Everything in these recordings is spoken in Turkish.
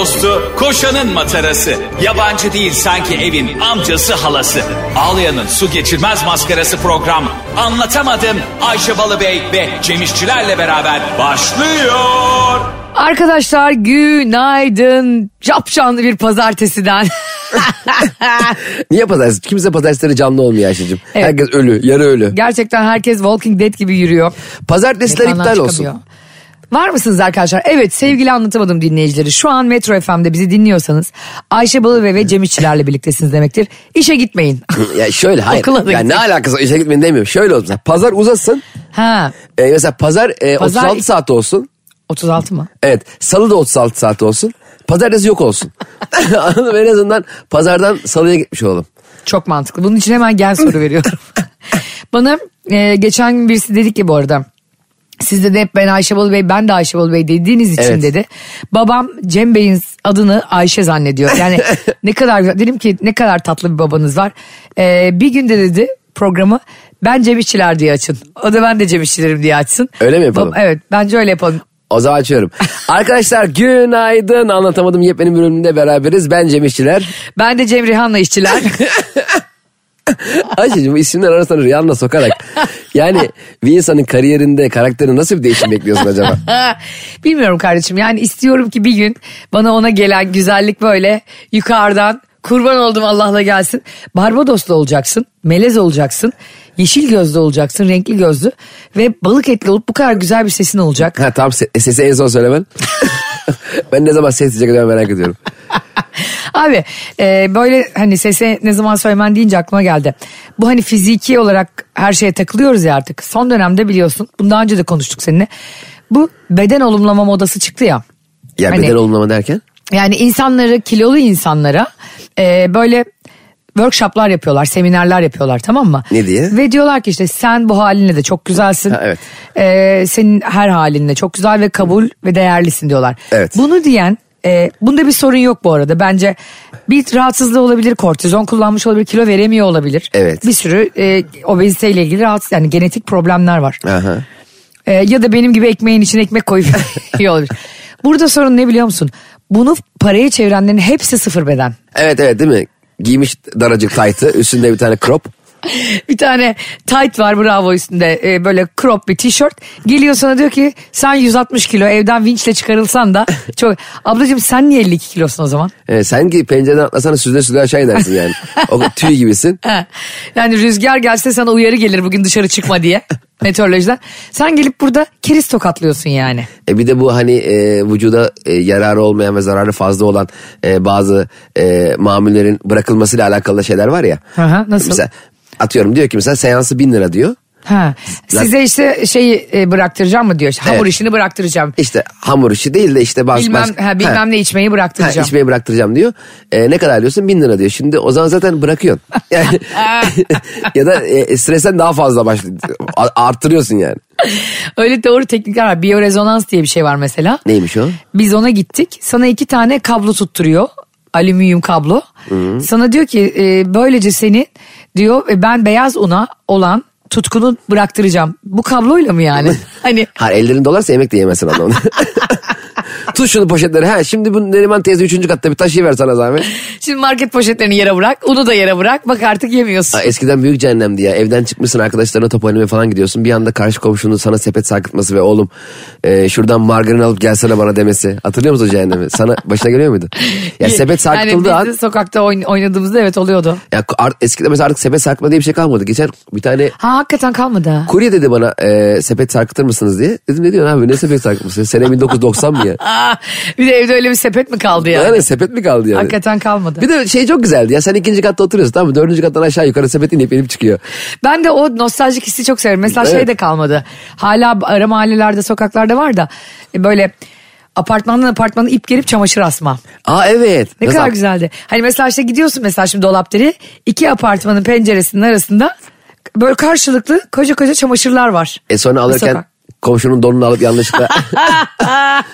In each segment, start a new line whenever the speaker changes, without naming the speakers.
dostu, koşanın matarası. Yabancı değil sanki evin amcası halası. Ağlayan'ın su geçirmez maskarası program. Anlatamadım Ayşe Balıbey ve Cemişçilerle beraber başlıyor.
Arkadaşlar günaydın. Capcanlı bir pazartesiden.
Niye pazartesi? Kimse pazartesileri canlı olmuyor Ayşe'cim.
Evet.
Herkes ölü, yarı ölü.
Gerçekten herkes Walking Dead gibi yürüyor.
Pazartesiler
Mekandan
iptal
çıkamıyor.
olsun.
Var mısınız arkadaşlar? Evet sevgili anlatamadım dinleyicileri. Şu an Metro FM'de bizi dinliyorsanız Ayşe Balıbey ve Cem İşçilerle birliktesiniz demektir. İşe gitmeyin.
Ya şöyle hayır.
Okula
ya ne alakası var? işe gitmeyin demiyorum. Şöyle olsun. Pazar uzasın.
ha
Ee, mesela pazar, e,
Pazar-
36 saat olsun.
36 mı?
Evet. Salı da 36 saat olsun. Pazartesi yok olsun. En azından pazardan salıya gitmiş olalım.
Çok mantıklı. Bunun için hemen gel soru veriyorum. Bana e, geçen gün birisi dedi ki bu arada. Siz de hep ben Ayşe Bolu Bey ben de Ayşe Bolu Bey dediğiniz için
Evet.
dedi. Babam Cem Bey'in adını Ayşe zannediyor. Yani ne kadar. Dedim ki ne kadar tatlı bir babanız var. E, bir günde dedi programı ben Cem İşçiler diye açın. O da ben de Cem İşçilerim diye açsın.
Öyle mi yapalım?
Bab- evet bence öyle yapalım.
O zaman açıyorum. Arkadaşlar günaydın. Anlatamadım yepyeni bölümünde beraberiz. Ben Cem İşçiler.
Ben de Cem Rihan'la işçiler.
Ayşe'cim isimler arasında rüyanla sokarak. Yani bir insanın kariyerinde, karakterinde nasıl bir değişim bekliyorsun acaba?
Bilmiyorum kardeşim yani istiyorum ki bir gün bana ona gelen güzellik böyle yukarıdan kurban oldum Allah'la gelsin. Barbadoslu olacaksın, melez olacaksın, yeşil gözlü olacaksın, renkli gözlü ve balık etli olup bu kadar güzel bir sesin olacak.
Ha tamam se- sesi en son söylemen. ben ne zaman ses diyecek acaba merak ediyorum.
Abi e, böyle hani sese ne zaman söylemen deyince aklıma geldi. Bu hani fiziki olarak her şeye takılıyoruz ya artık. Son dönemde biliyorsun bundan önce de konuştuk seninle. Bu beden olumlama modası çıktı ya.
Ya
Hani-
beden olumlama derken?
Yani insanları kilolu insanlara e, böyle workshoplar yapıyorlar, seminerler yapıyorlar tamam mı?
Ne diye?
Ve diyorlar ki işte sen bu halinle de çok güzelsin.
Ha, evet.
E, senin her halinle çok güzel ve kabul ve değerlisin diyorlar.
Evet.
Bunu diyen e, bunda bir sorun yok bu arada. Bence bir rahatsızlığı olabilir, kortizon kullanmış olabilir, kilo veremiyor olabilir.
Evet.
Bir sürü e, obeziteyle ilgili rahatsız yani genetik problemler var.
Aha.
Ee, ya da benim gibi ekmeğin içine ekmek koyup iyi olabilir. Burada sorun ne biliyor musun? Bunu paraya çevirenlerin hepsi sıfır beden.
Evet evet değil mi? Giymiş daracık taytı üstünde bir tane crop.
Bir tane tight var bravo üstünde e, böyle crop bir tişört. Geliyor sana diyor ki sen 160 kilo evden vinçle çıkarılsan da çok. Ablacığım sen niye 52 kilosun o zaman?
Ee, sen ki pencereden atlasana süzüle süzüle aşağı inersin yani. O tüy gibisin.
Yani rüzgar gelse sana uyarı gelir bugün dışarı çıkma diye meteorolojiden. Sen gelip burada keriz tokatlıyorsun yani.
E bir de bu hani e, vücuda e, yararı olmayan ve zararı fazla olan e, bazı e, mamullerin bırakılmasıyla alakalı şeyler var ya.
Hı, nasıl?
Mesela atıyorum diyor ki mesela seansı bin lira diyor.
Ha. Size işte şeyi e, bıraktıracağım mı diyor. Hamur
Evet.
işini bıraktıracağım.
İşte hamur işi değil de işte bazı
Bilmem,
başka-
ha, bilmem
Ha.
ne içmeyi
Ha,
bıraktıracağım.
içmeyi bıraktıracağım diyor. E, ne kadar diyorsun? Bin lira diyor. Şimdi o zaman zaten bırakıyorsun. Yani, ya da e, stresten daha fazla baş, arttırıyorsun yani.
Öyle doğru teknikler var. Biyorezonans diye bir şey var mesela.
Neymiş o?
Biz ona gittik. Sana iki tane kablo tutturuyor. Alüminyum kablo. Sana diyor ki e, böylece seni diyor e, ben beyaz una olan tutkunu bıraktıracağım. Bu kabloyla mı yani? hani
Ha ellerin dolarsa yemek de yemezsin adamın. Tut şunu poşetleri. Ha şimdi bu Neriman teyze üçüncü katta bir taşıyıver sana zahmet.
şimdi market poşetlerini yere bırak. Unu da yere bırak. Bak artık yemiyorsun.
Ha, eskiden büyük cehennemdi ya. Evden çıkmışsın arkadaşlarına top oynamaya falan gidiyorsun. Bir anda karşı komşunun sana sepet sarkıtması ve oğlum e, şuradan margarin alıp gelsene bana demesi. Hatırlıyor musun o cehennemi? Sana başına geliyor muydu? Ya sepet sarkıtıldığı
yani
an
sokakta oyn- oynadığımızda evet oluyordu.
Ya eskiden mesela artık sepet sarkma diye bir şey kalmadı. Geçen bir tane
Ha hakikaten kalmadı
kurye dedi bana e, sepet sarkıtır mısınız diye. Dedim ne diyorsun abi ne sepet sarkıtması? Sene 1990 mı ya?
Bir de evde öyle bir sepet mi kaldı yani?
Yani sepet mi kaldı yani?
Hakikaten kalmadı.
Bir de şey çok güzeldi ya sen ikinci katta oturuyorsun tamam mı? Dördüncü kattan aşağı yukarı sepet inip inip çıkıyor.
Ben de o nostaljik hissi çok severim. Mesela şey
Evet.
de kalmadı. Hala ara mahallelerde, sokaklarda var da e, böyle apartmandan apartmana ip gelip çamaşır asma.
Aa evet.
Ne
Nasıl-
kadar güzeldi. Hani mesela işte gidiyorsun mesela şimdi Dolapdere iki apartmanın penceresinin arasında böyle karşılıklı koca koca çamaşırlar var.
E sonra alırken komşunun donunu alıp yanlışlıkla.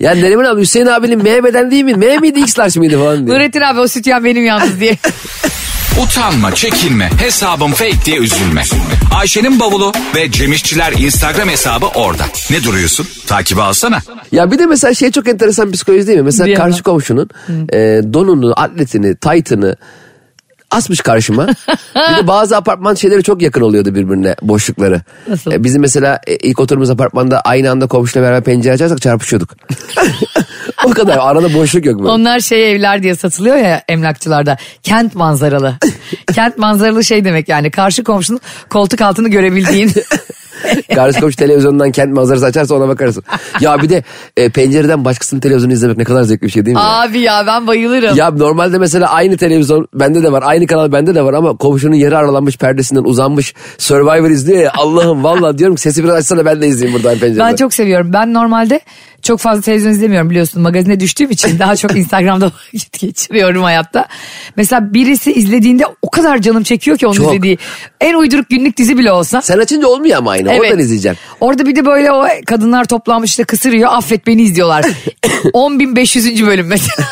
ya Neriman abi Hüseyin abinin M beden değil mi? M miydi X large mıydı falan diyor.
Nurettin abi o sütyen benim yalnız diye.
Utanma, çekinme, hesabım fake diye üzülme. Ayşe'nin bavulu ve Cemişçiler Instagram hesabı orada. Ne duruyorsun? Takibi alsana.
Ya bir de mesela şey çok enteresan psikoloji değil mi? Mesela
Diyemem.
karşı komşunun e, donunu, atletini, taytını asmış karşıma. bir de bazı apartman şeyleri çok yakın oluyordu birbirine boşlukları.
Nasıl?
E, bizim mesela e, ilk oturduğumuz apartmanda aynı anda komşuyla beraber pencere açarsak çarpışıyorduk. o kadar arada boşluk yok böyle.
Onlar şey evler diye satılıyor ya emlakçılarda. Kent manzaralı. Kent manzaralı şey demek yani karşı komşunun koltuk altını görebildiğin.
Karşı komşu televizyondan kent manzarası açarsa ona bakarsın. Ya bir de e, pencereden başkasının televizyonu izlemek ne kadar zevkli bir şey değil mi?
Abi ya ben bayılırım.
Ya normalde mesela aynı televizyon bende de var. Aynı kanal bende de var ama komşunun yarı aralanmış perdesinden uzanmış Survivor izliyor ya. Allah'ım valla diyorum ki sesi biraz açsana ben de izleyeyim buradan pencereden.
Ben çok seviyorum. Ben normalde çok fazla televizyon izlemiyorum biliyorsun. Magazine düştüğüm için daha çok Instagram'da vakit geçiriyorum hayatta. Mesela birisi izlediğinde o kadar canım çekiyor ki onu
Çok.
izlediği. En uyduruk günlük dizi bile olsa.
Sen açınca olmuyor ama aynı. Oradan izleyeceksin.
Orada bir de böyle o kadınlar toplanmış işte kısırıyor affet beni izliyorlar. 10.500. bölüm mesela.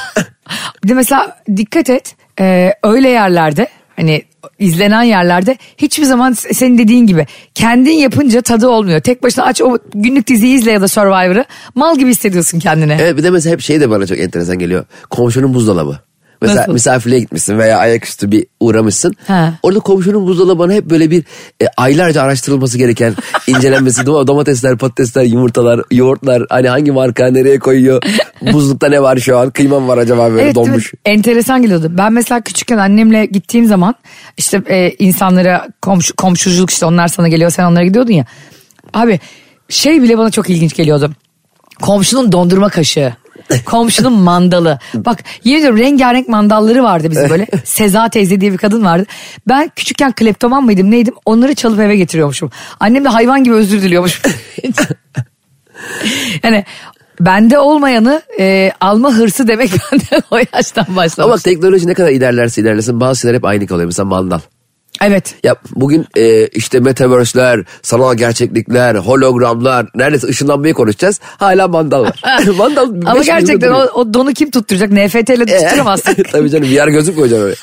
bir de mesela dikkat et e, öyle yerlerde hani izlenen yerlerde hiçbir zaman senin dediğin gibi kendin yapınca tadı olmuyor. Tek başına aç o günlük diziyi izle ya da Survivor'ı mal gibi hissediyorsun kendini.
Evet bir de mesela hep şey de bana çok enteresan geliyor. Komşunun buzdolabı. Mesela
Nasıl?
misafirliğe gitmişsin veya ayaküstü bir uğramışsın.
Ha.
Orada komşunun buzdolabı bana hep böyle bir e, aylarca araştırılması gereken incelenmesi. dom- domatesler, patatesler, yumurtalar, yoğurtlar. Hani hangi marka nereye koyuyor? Buzlukta ne var şu an? Kıyma mı var acaba böyle
Evet,
donmuş?
Enteresan geliyordu. Ben mesela küçükken annemle gittiğim zaman işte e, insanlara komşu, komşuculuk işte onlar sana geliyor sen onlara gidiyordun ya. Abi şey bile bana çok ilginç geliyordu. Komşunun dondurma kaşığı. Komşunun mandalı. Bak yemin ediyorum rengarenk mandalları vardı bizim böyle. Seza teyze diye bir kadın vardı. Ben küçükken kleptoman mıydım neydim onları çalıp eve getiriyormuşum. Annem de hayvan gibi özür diliyormuş. yani bende olmayanı e, alma hırsı demek bende o yaştan başlamış.
Ama bak teknoloji ne kadar ilerlerse ilerlesin bazı şeyler hep aynı kalıyor. Mesela mandal.
Evet.
Ya bugün e, işte metaverse'ler, sanal gerçeklikler, hologramlar, neredeyse ışınlanmayı konuşacağız. Hala mandal var. mandal
Ama gerçekten o, o donu kim tutturacak? NFT ile tutturamazsın.
Tabii canım VR gözlük koyacaksın oraya.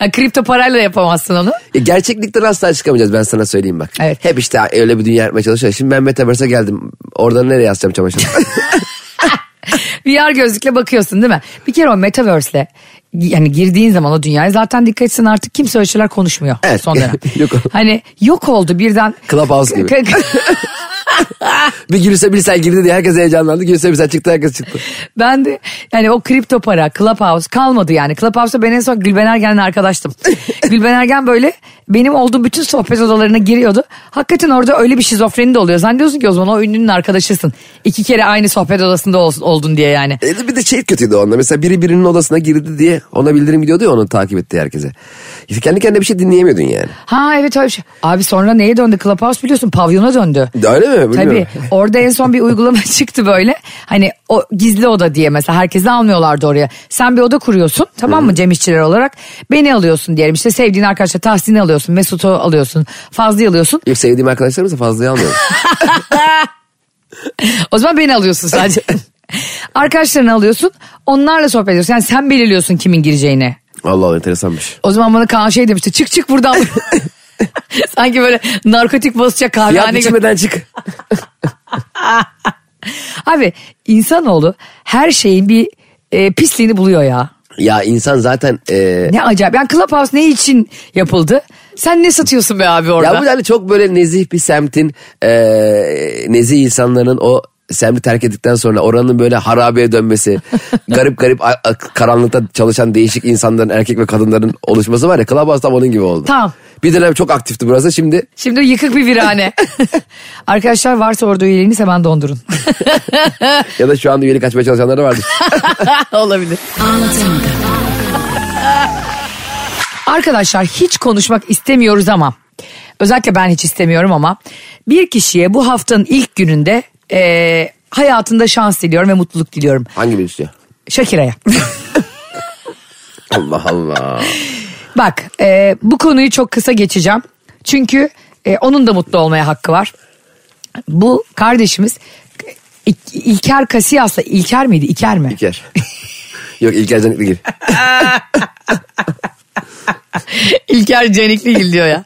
yani kripto parayla yapamazsın onu.
E, gerçeklikten asla çıkamayacağız ben sana söyleyeyim bak.
Evet.
Hep işte öyle bir dünya yapmaya çalışıyoruz. Şimdi ben Metaverse'e geldim. Oradan nereye yazacağım çamaşır?
VR gözlükle bakıyorsun değil mi? Bir kere o metaverse'le yani girdiğin zaman o dünyaya zaten dikkat etsin artık kimse öyle şeyler konuşmuyor
Evet.
son dönem.
Yok.
Hani yok oldu birden.
Clubhouse gibi. Bir Gülse Birsel girdi diye herkes heyecanlandı. Gülse Birsel çıktı herkes çıktı.
ben de yani o kripto para, Clubhouse kalmadı yani. Clubhouse'da ben en son Gülben Ergen'le arkadaştım. Gülben Ergen böyle benim olduğum bütün sohbet odalarına giriyordu. Hakikaten orada öyle bir şizofreni de oluyor. Zannediyorsun ki o zaman o ünlünün arkadaşısın. İki kere aynı sohbet odasında ol- oldun diye yani.
E, bir de şey kötüydü onda. Mesela biri birinin odasına girdi diye ona bildirim gidiyordu ya onu takip etti herkese. Kendi kendine bir şey dinleyemiyordun yani.
Ha evet öyle şey. Abi sonra neye döndü? Clubhouse biliyorsun pavyona döndü.
Öyle mi?
Tabii
Bilmiyorum.
orada en son bir uygulama çıktı böyle. Hani o gizli oda diye mesela herkesi almıyorlardı oraya. Sen bir oda kuruyorsun tamam mı Cem İşçiler olarak. Beni alıyorsun diyelim işte sevdiğin arkadaşlar Tahsin'i alıyorsun Mesut'u alıyorsun Fazlı'yı alıyorsa
Yok sevdiğim arkadaşlarımsa fazlayı almıyorum.
O zaman beni alıyorsun sadece. Arkadaşlarını alıyorsun onlarla sohbet ediyorsun. Yani sen belirliyorsun kimin gireceğini.
Allah Allah enteresanmış.
O zaman bana Kaan şey demişti çık çık buradan. Sanki böyle narkotik basacak kahvehane gibi.
biçimeden çık.
Abi insanoğlu her şeyin bir e, pisliğini buluyor ya.
Ya insan zaten... E,
Ne acayip. Yani Clubhouse ne için yapıldı? Sen ne satıyorsun be abi orada?
ya bu yani çok böyle nezih bir semtin e, nezih insanların o semti terk ettikten sonra oranın böyle harabeye dönmesi, garip garip a- a- karanlıkta çalışan değişik insanların erkek ve kadınların oluşması var ya Clubhouse tam onun gibi oldu.
Tamam.
Bir dönem çok aktifti burası şimdi
Şimdi yıkık bir virane. Arkadaşlar varsa orada üyeliğiniz hemen dondurun.
ya da şu anda üyelik açmaya çalışanlar da vardır.
Olabilir. Arkadaşlar hiç konuşmak istemiyoruz ama özellikle ben hiç istemiyorum ama bir kişiye bu haftanın ilk gününde e, hayatında şans diliyorum ve mutluluk diliyorum.
Hangi bir istiyor?
Şakira'ya.
Allah Allah.
Bak e, bu konuyu çok kısa geçeceğim. Çünkü e, onun da mutlu olmaya hakkı var. Bu kardeşimiz İlker Kasiyas'la İlker miydi? İker mi?
İlker. Yok İlker Canikli gibi.
İlker Canikligil diyor ya.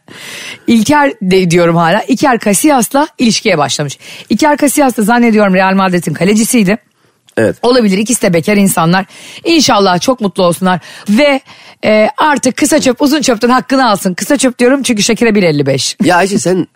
İlker de diyorum hala. İlker Casillas'la ilişkiye başlamış. İlker Casillas da zannediyorum Real Madrid'in kalecisiydi.
Evet.
Olabilir ikisi de bekar insanlar. İnşallah çok mutlu olsunlar. Ve e, artık kısa çöp uzun çöpten hakkını alsın. Kısa çöp diyorum çünkü Şakir'e 1.55.
Ya Ayşe sen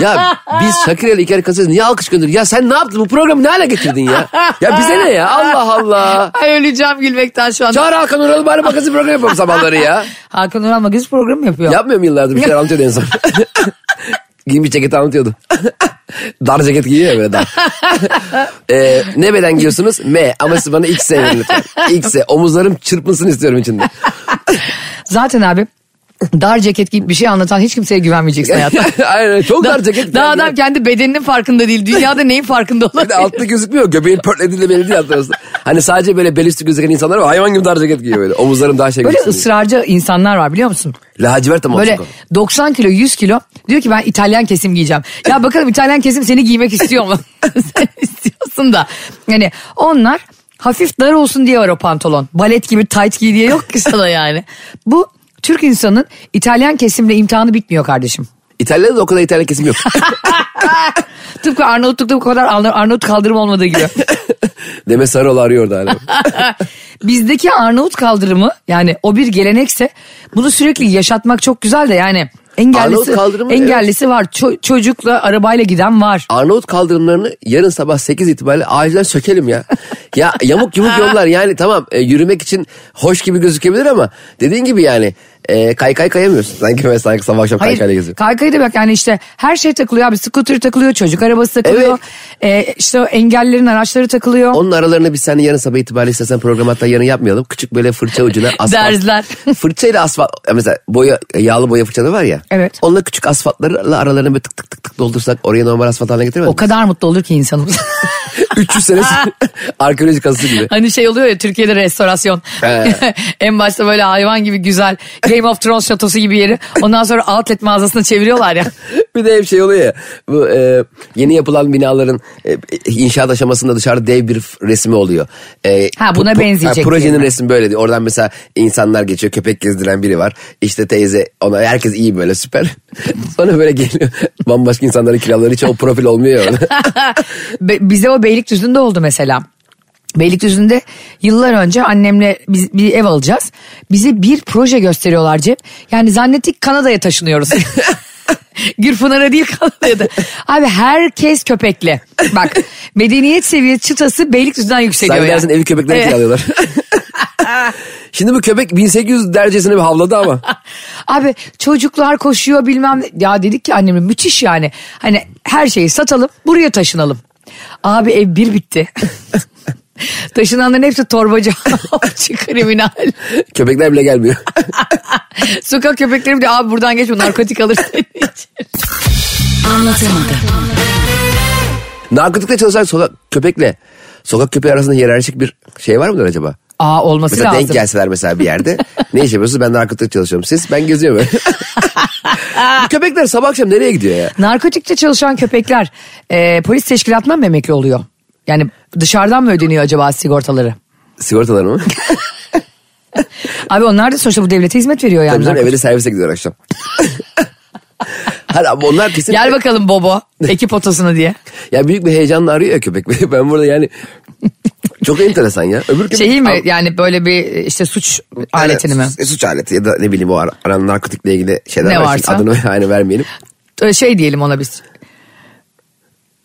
ya biz Şakir'e ile İlker Kasız niye alkış gönderiyoruz? Ya sen ne yaptın bu programı ne hale getirdin ya? Ya bize ne ya Allah Allah.
Ay öleceğim gülmekten şu anda.
Çağır Hakan Ural bari magazin programı yapalım sabahları ya.
Hakan Ural magazin programı yapıyor.
Yapmıyor mu yıllardır bir şeyler anlatıyordu en son. Giymiş ceket anlatıyordu. dar ceket giyiyor ya böyle dar. ee, ne beden giyiyorsunuz? M ama siz bana X verin lütfen. X omuzlarım çırpınsın istiyorum içinde.
Zaten abi dar ceket giyip bir şey anlatan hiç kimseye güvenmeyeceksin hayatta.
Aynen çok dar
Da-
ceket.
Daha adam kendi bedeninin farkında değil. Dünyada neyin farkında olabilir?
altta gözükmüyor. Göbeğin pörtlediği belli değil arasında. Hani sadece böyle bel üstü gözüken insanlar var. Hayvan gibi dar ceket giyiyor böyle. Omuzlarım daha şey
Böyle
diye.
ısrarcı insanlar var biliyor musun?
Lacivert ama
Böyle
olsun.
90 kilo 100 kilo diyor ki ben İtalyan kesim giyeceğim. Ya bakalım İtalyan kesim seni giymek istiyor mu? Sen istiyorsun da. Yani onlar hafif dar olsun diye var o pantolon. Balet gibi tight giy diye yok ki sana yani. Bu Türk insanın İtalyan kesimle imtihanı bitmiyor kardeşim.
İtalya'da da o kadar İtalyan kesim yok.
Tıpkı Arnavutluk'ta bu kadar Arna- Arnavut kaldırım olmadığı gibi.
Deme Sarıoğlu arıyor da hala.
Bizdeki Arnavut kaldırımı yani o bir gelenekse bunu sürekli yaşatmak çok güzel de yani engellisi,
kaldırımı,
engellisi var. Ço- çocukla arabayla giden var.
Arnavut kaldırımlarını yarın sabah 8 itibariyle acilen sökelim ya. ya yamuk yumuk yollar yani tamam e, yürümek için hoş gibi gözükebilir ama dediğin gibi yani e, kaykay kayamıyorsun. Sanki mesela sanki sabah akşam kaykayla
Hayır
geziyor.
kaykayı da bak yani işte her şey takılıyor abi scooter takılıyor çocuk arabası takılıyor. Ee, işte o engellerin araçları takılıyor.
Onun aralarına biz seninle yarın sabah itibariyle istesen program hatta yarın yapmayalım. Küçük böyle fırça ucuna asfalt.
Derzler.
Fırçayla asfalt mesela boya yağlı boya fırçaları var ya.
Evet.
Onunla küçük asfaltlarla aralarını böyle tık tık tık tık doldursak oraya normal asfalt haline getiremez
O kadar mutlu olur ki insanımız.
300 sene arkeoloji kazısı gibi.
hani şey oluyor ya Türkiye'de restorasyon. En başta böyle hayvan gibi güzel Game of Thrones şatosu gibi yeri. Ondan sonra outlet mağazasına çeviriyorlar ya.
bir de hep şey oluyor ya bu e, yeni yapılan binaların e, inşaat aşamasında dışarıda dev bir resmi oluyor. E,
Ha, buna
pu-
benzeyecek
projenin
diye mi?
resmi böyle diyor. Oradan mesela insanlar geçiyor köpek gezdiren biri var. İşte teyze ona herkes iyi böyle süper. Sonra böyle geliyor bambaşka insanların kiraları hiç o profil olmuyor ya
bize o Beylikdüzü'nde oldu mesela. Beylikdüzü'nde yıllar önce annemle biz bir ev alacağız. Bize bir proje gösteriyorlar Cem. Yani zannettik Kanada'ya taşınıyoruz. Gürpınar'a değil da. Abi herkes köpekli. Bak medeniyet seviyesi çıtası Beylikdüzü'nden yükseliyor
Sen
ya.
dersin evi köpekler
Evet.
kiralıyorlar. Şimdi bu köpek 1800 derecesine bir havladı ama.
Abi çocuklar koşuyor bilmem. Ya dedik ki annemle müthiş yani. Hani her şeyi satalım buraya taşınalım. Abi ev bir bitti. Taşınanların hepsi torbacı, avcı, kriminal.
Köpekler bile gelmiyor.
Sokak köpekleri de abi buradan geçme narkotik alır senin için.
Narkotikte çalışan sokak köpekle sokak köpeği arasında hiyerarşik bir şey var mıdır acaba?
Aa olması
Mesela
lazım.
denk gelseler mesela bir yerde. ne iş yapıyorsunuz? Ben narkotik çalışıyorum. Siz? Ben geziyorum böyle. Bu köpekler sabah akşam nereye gidiyor ya?
Narkotikte çalışan köpekler e, polis teşkilatından mı emekli oluyor? Yani dışarıdan mı ödeniyor acaba sigortaları?
Sigortalar mı?
Abi onlar da sonuçta bu devlete hizmet veriyor yani.
Tabii canım eve de servise gidiyor akşam. Hayır ama onlar kesin...
Gel bakalım Bobo ekip otosuna diye.
Ya büyük bir heyecanla arıyor ya köpek. Ben burada yani... Çok enteresan ya. Öbür köpek...
Şeyi mi yani böyle bir işte suç aletini mi?
Evet, suç aleti ya da ne bileyim o ar- aran narkotikle ilgili şeyler
Ne
var.
Varsa.
Adını aynı vermeyelim.
Ee, Şey diyelim ona biz.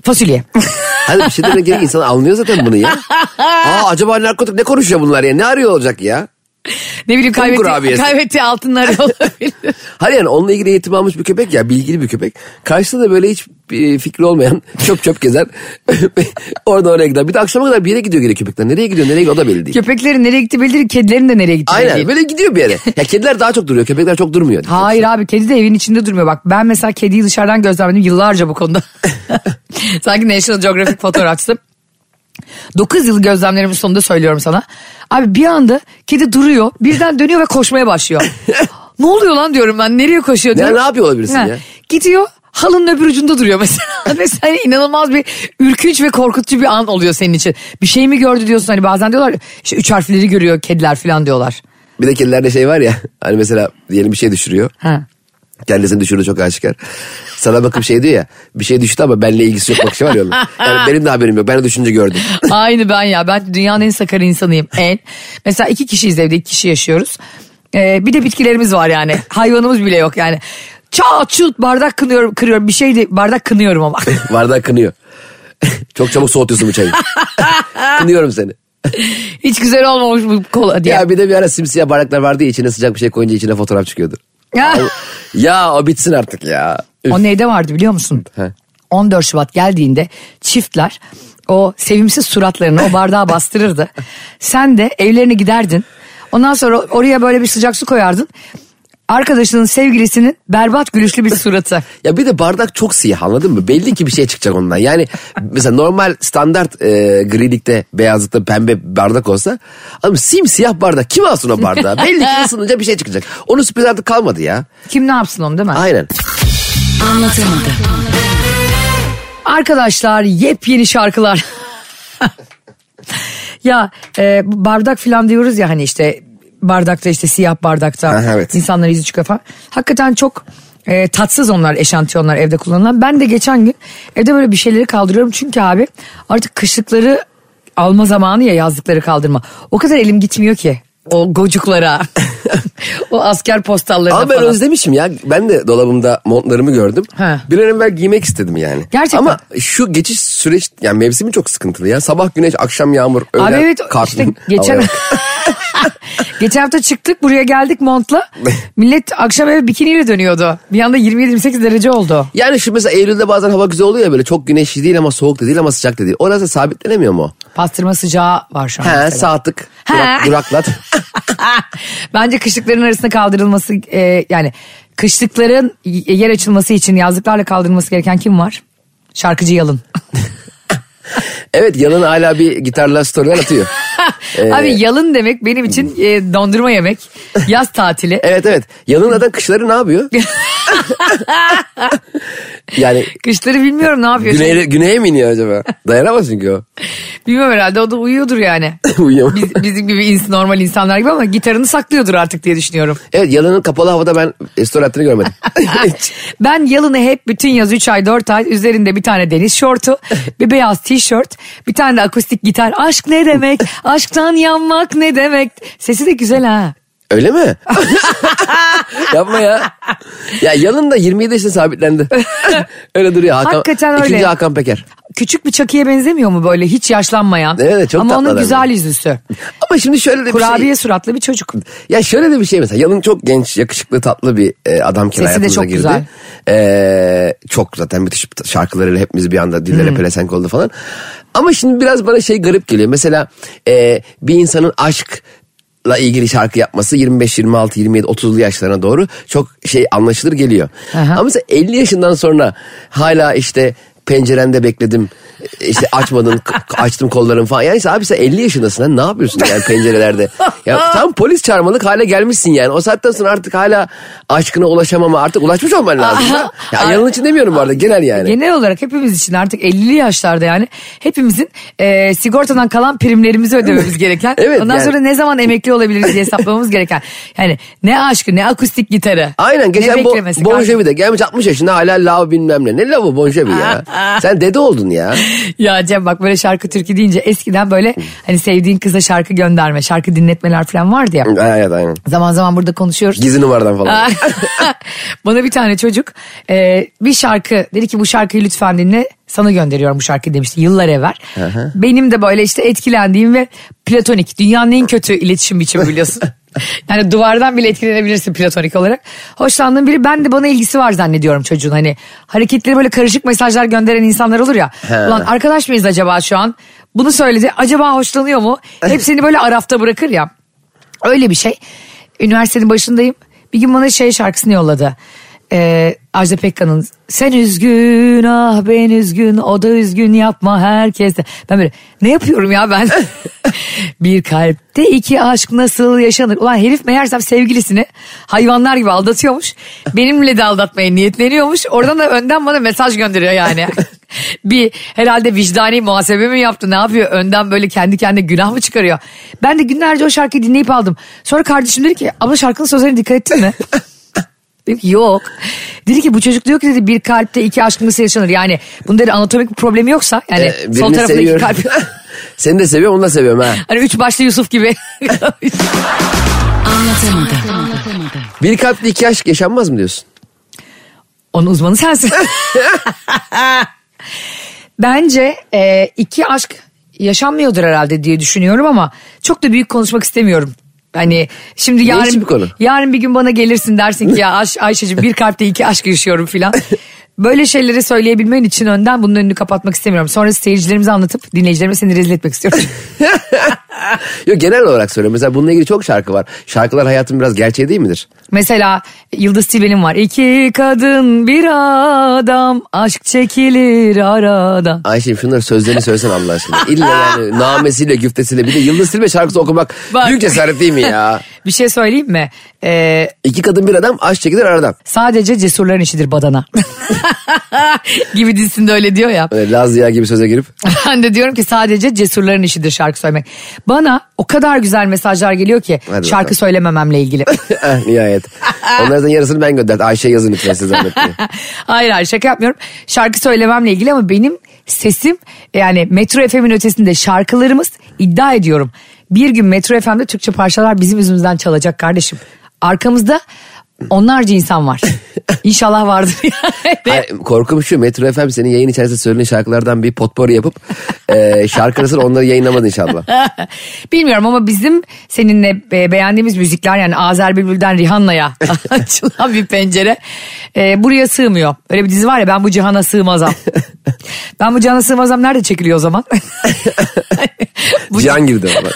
Fasulye.
Hadi bir şey demek gerek insan anlıyor zaten bunu ya. Aa acaba narkotik ne konuşuyor bunlar ya? Ne arıyor olacak ya?
Ne bileyim
Kum
kaybettiği, altınları olabilir.
Hayır yani onunla ilgili eğitim almış bir köpek ya bilgili bir köpek. Karşısında da böyle hiç bir fikri olmayan çöp çöp gezer. Orada oraya gider. Bir de akşama kadar bir yere gidiyor gene köpekler. Nereye gidiyor nereye gidiyor o da belli değil.
Köpeklerin nereye gitti belli değil, kedilerin de nereye gitti
Aynen
değil.
böyle gidiyor bir yere. Ya kediler daha çok duruyor köpekler çok durmuyor.
Hayır abi kedi de evin içinde durmuyor. Bak ben mesela kediyi dışarıdan gözlemledim yıllarca bu konuda. Sanki National Geographic fotoğrafçısı. 9 yıl gözlemlerimin sonunda söylüyorum sana. Abi bir anda kedi duruyor birden dönüyor ve koşmaya başlıyor. ne oluyor lan diyorum ben nereye koşuyor
Ne,
diyorum.
ne yapıyor olabilirsin
Ha,
ya?
Gidiyor halının öbür ucunda duruyor mesela. mesela hani inanılmaz bir ürkünç ve korkutucu bir an oluyor senin için. Bir şey mi gördü diyorsun hani bazen diyorlar işte üç harfleri görüyor kediler falan diyorlar.
Bir de kedilerde şey var ya hani mesela diyelim bir şey düşürüyor.
Ha.
Kendisini düşürdü çok aşikar. Sana bakıp şey diyor ya bir şey düştü ama benimle ilgisi yok bakışı var ya onun. Yani benim de haberim yok. Ben de düşünce gördüm.
Aynı ben ya. Ben dünyanın en sakar insanıyım. En. Mesela iki kişiyiz evde. iki kişi yaşıyoruz. Ee, bir de bitkilerimiz var yani. Hayvanımız bile yok yani. Çat çut bardak kınıyorum, kırıyorum. Bir şey de bardak kınıyorum ama.
Bardak kınıyor. çok çabuk soğutuyorsun bu çayı. Kınıyorum seni.
Hiç güzel olmamış bu kola diye.
Ya bir de bir ara simsiyah bardaklar vardı ya içine sıcak bir şey koyunca içine fotoğraf çıkıyordu.
Ya.
Ya o bitsin artık ya. Üf.
O neyde vardı biliyor musun?
He.
14 Şubat geldiğinde çiftler o sevimsiz suratlarını o bardağa bastırırdı. Sen de evlerine giderdin. Ondan sonra oraya böyle bir sıcak su koyardın. Arkadaşının sevgilisinin berbat gülüşlü bir suratı.
Ya bir de bardak çok siyah anladın mı? Belli ki bir şey çıkacak ondan. Yani mesela normal standart e, grilikte beyazlıkta pembe bardak olsa ama simsiyah bardak kim alsın o bardağı? Belli ki ısınınca bir şey çıkacak. Onun sürpriz artık kalmadı ya.
Kim ne yapsın onu değil mi?
Aynen.
Anlatamadım. Arkadaşlar yepyeni şarkılar. ya e, bardak falan diyoruz ya hani işte bardakta işte siyah bardakta
Ha, evet.
insanlar yüzü çıkıyor falan. Hakikaten çok e, tatsız onlar eşantiyonlar evde kullanılan. Ben de geçen gün evde böyle bir şeyleri kaldırıyorum. Çünkü abi artık kışlıkları alma zamanı ya yazlıkları kaldırma. O kadar elim gitmiyor ki o gocuklara. o asker postallarına
Ama ben
falan.
özlemişim ya. Ben de dolabımda montlarımı gördüm.
He.
Bir an evvel giymek istedim yani.
Gerçekten.
Ama şu geçiş süreç yani mevsimi çok sıkıntılı ya. Sabah güneş, akşam yağmur, öğlen
Abi evet
kar.
işte geçen. geçen hafta çıktık buraya geldik montla. Millet akşam eve bikiniyle dönüyordu. Bir anda 27-28 derece oldu.
Yani şu mesela Eylül'de bazen hava güzel oluyor ya böyle çok güneşli değil ama soğuk da değil ama sıcak da değil. Orası sabitlenemiyor mu?
Pastırma sıcağı var şu an.
He
mesela.
saatlik durak, duraklat.
Bence kışlıkların arasında kaldırılması e, yani kışlıkların yer açılması için yazlıklarla kaldırılması gereken kim var? Şarkıcı Yalın.
evet Yalın hala bir gitarla storyler atıyor. Ee,
Abi Yalın demek benim için e, dondurma yemek, yaz tatili.
Evet evet. Yalın zaten kışları ne yapıyor? yani
Kışları bilmiyorum ne yapıyor.
güneye, güneye mi iniyor acaba? Dayanamaz çünkü o.
Bilmiyorum herhalde o da uyuyordur yani.
Uyuyamaz.
Biz, bizim gibi ins- normal insanlar gibi ama gitarını saklıyordur artık diye düşünüyorum.
Evet Yalın'ın kapalı havada ben story attığını görmedim. Hiç.
Ben yalını hep bütün yaz 3 ay 4 ay üzerinde bir tane deniz şortu, bir beyaz tişört, bir tane de akustik gitar. Aşk ne demek? Aşktan yanmak ne demek? Sesi de güzel ha.
Öyle mi? Yapma ya. Ya Yalın da 27 yaşında sabitlendi. öyle duruyor Hakan.
Hakikaten öyle.
İkinci Hakan Peker.
Küçük bir çakıya benzemiyor mu böyle hiç yaşlanmayan?
Evet, çok
Ama onun güzel
ya.
yüzüsü.
Ama şimdi şöyle de bir
Kurabiye
şey.
suratlı bir çocuk.
Ya şöyle de bir şey mesela Yalın çok genç, yakışıklı, tatlı bir e, adam ki
Sesi de
hayatımıza
çok
girdi.
güzel.
E, çok zaten müthiş şarkılarıyla hepimiz bir anda dillere
Hmm.
pelesenk oldu falan. Ama şimdi biraz bana şey garip geliyor. Mesela e, bir insanın aşk la ilgili şarkı yapması 25, 26, 27, 30'lu yaşlarına doğru çok şey anlaşılır geliyor.
Aha.
Ama mesela 50 yaşından sonra hala işte pencerende bekledim işte açmadın açtım kollarımı falan. Yani abi sen 50 yaşındasın ne yapıyorsun yani pencerelerde? Ya tam polis çağırmalık hale gelmişsin yani. O saatten sonra artık hala aşkına ulaşamama artık ulaşmış olman lazım. ya yanın için demiyorum bu arada genel yani.
Genel olarak hepimiz için artık 50'li yaşlarda yani hepimizin e, sigortadan kalan primlerimizi ödememiz gereken.
Evet,
Ondan
yani.
sonra ne zaman emekli olabiliriz diye hesaplamamız gereken. Yani ne aşkı ne akustik gitarı.
Aynen geçen bo. Bon Jovi de gelmiş 60 yaşında hala lav bilmem ne. Ne lavı Bon Jovi ya? Sen dede oldun ya.
Ya Cem bak böyle şarkı türkü deyince eskiden böyle hani sevdiğin kıza şarkı gönderme, şarkı dinletmeler falan vardı ya.
evet aynen.
Zaman zaman burada konuşuyoruz.
Gizli numaradan falan.
Bana bir tane çocuk e, bir şarkı dedi ki bu şarkıyı lütfen dinle sana gönderiyorum bu şarkıyı demişti yıllar evvel. Benim de böyle işte etkilendiğim ve platonik dünyanın en kötü iletişim biçimi biliyorsun. Yani duvardan bile etkilenebilirsin platonik olarak. Hoşlandığım biri ben de bana ilgisi var zannediyorum çocuğun. Hani hareketleri böyle karışık mesajlar gönderen insanlar olur ya.
He.
Ulan arkadaş mıyız acaba şu an? Bunu söyledi. Acaba hoşlanıyor mu? Hepsini böyle arafta bırakır ya. Öyle bir şey. Üniversitenin başındayım. Bir gün bana şey şarkısını yolladı. Ee, Ajda Pekkan'ın sen üzgün ah ben üzgün o da üzgün yapma herkes de. Ben böyle ne yapıyorum ya ben? bir kalpte iki aşk nasıl yaşanır? Ulan herif meğersem sevgilisini hayvanlar gibi aldatıyormuş. Benimle de aldatmaya niyetleniyormuş. Oradan da önden bana mesaj gönderiyor yani. bir herhalde vicdani muhasebe mi yaptı ne yapıyor? Önden böyle kendi kendine günah mı çıkarıyor? Ben de günlerce o şarkıyı dinleyip aldım. Sonra kardeşim dedi ki abla şarkının sözlerine dikkat ettin mi? Dedim ki yok. Dedi ki bu çocuk diyor ki dedi bir kalpte iki aşk nasıl yaşanır? Yani bunda dedi anatomik bir problemi yoksa yani
Ee,
sol
birini
tarafındaki
seviyorum.
kalp.
Seni de seviyorum onu da seviyorum ha.
hani üç başlı Yusuf gibi.
Bir kalpte iki aşk yaşanmaz mı diyorsun?
Onun uzmanı sensin. Bence e, iki aşk yaşanmıyordur herhalde diye düşünüyorum ama çok da büyük konuşmak istemiyorum. Hani şimdi yarın
bir konu?
yarın bir gün bana gelirsin dersin ki ya Ayş, Ayşe'cim bir kalpte iki aşk yaşıyorum filan. Böyle şeyleri söyleyebilmen için önden bunun önünü kapatmak istemiyorum. Sonra seyircilerimize anlatıp dinleyicilerime seni rezil etmek istiyorum.
Yok genel olarak söylüyorum. Mesela bununla ilgili çok şarkı var. Şarkılar hayatın biraz gerçeği değil midir?
Mesela Yıldız Tilbe'nin var. İki kadın bir adam aşk çekilir aradan.
Ayşe'm şunları sözlerini söylesen Allah aşkına. İlla yani namesiyle güftesiyle bir de Yıldız Tilbe şarkısı okumak
Bak.
büyük cesaret değil mi ya?
Bir şey söyleyeyim mi? Ee,
İki kadın bir adam aşk çekilir aradan.
sadece cesurların işidir badana. gibi dizisinde öyle diyor ya.
Öyle Laz Ziya gibi söze girip.
Ben de diyorum ki sadece cesurların işidir şarkı söylemek. Bana o kadar güzel mesajlar geliyor ki
Hadi
şarkı
bakalım.
söylemememle ilgili.
Eh, Nihayet. Onlardan yarısını ben gönderdim. Ayşe yazın lütfen size zahmet
hayır hayır şaka yapmıyorum. Şarkı söylememle ilgili ama benim sesim yani Metro FM'in ötesinde şarkılarımız iddia ediyorum. Bir gün Metro FM'de Türkçe parçalar bizim yüzümüzden çalacak kardeşim. Arkamızda onlarca insan var. İnşallah vardır yani.
Hayır, korkum şu Metro FM senin yayın içerisinde söylenen şarkılardan bir potpourri yapıp e, şarkı arasında onları yayınlamadın inşallah.
Bilmiyorum ama bizim seninle be- beğendiğimiz müzikler yani Azer Bülbül'den Rihanna'ya açılan bir pencere e, buraya sığmıyor. Öyle bir dizi var ya ben bu cihana sığmazam. Ben bu cihana sığmazam nerede çekiliyor o zaman? bu,
Cihan girdi ama.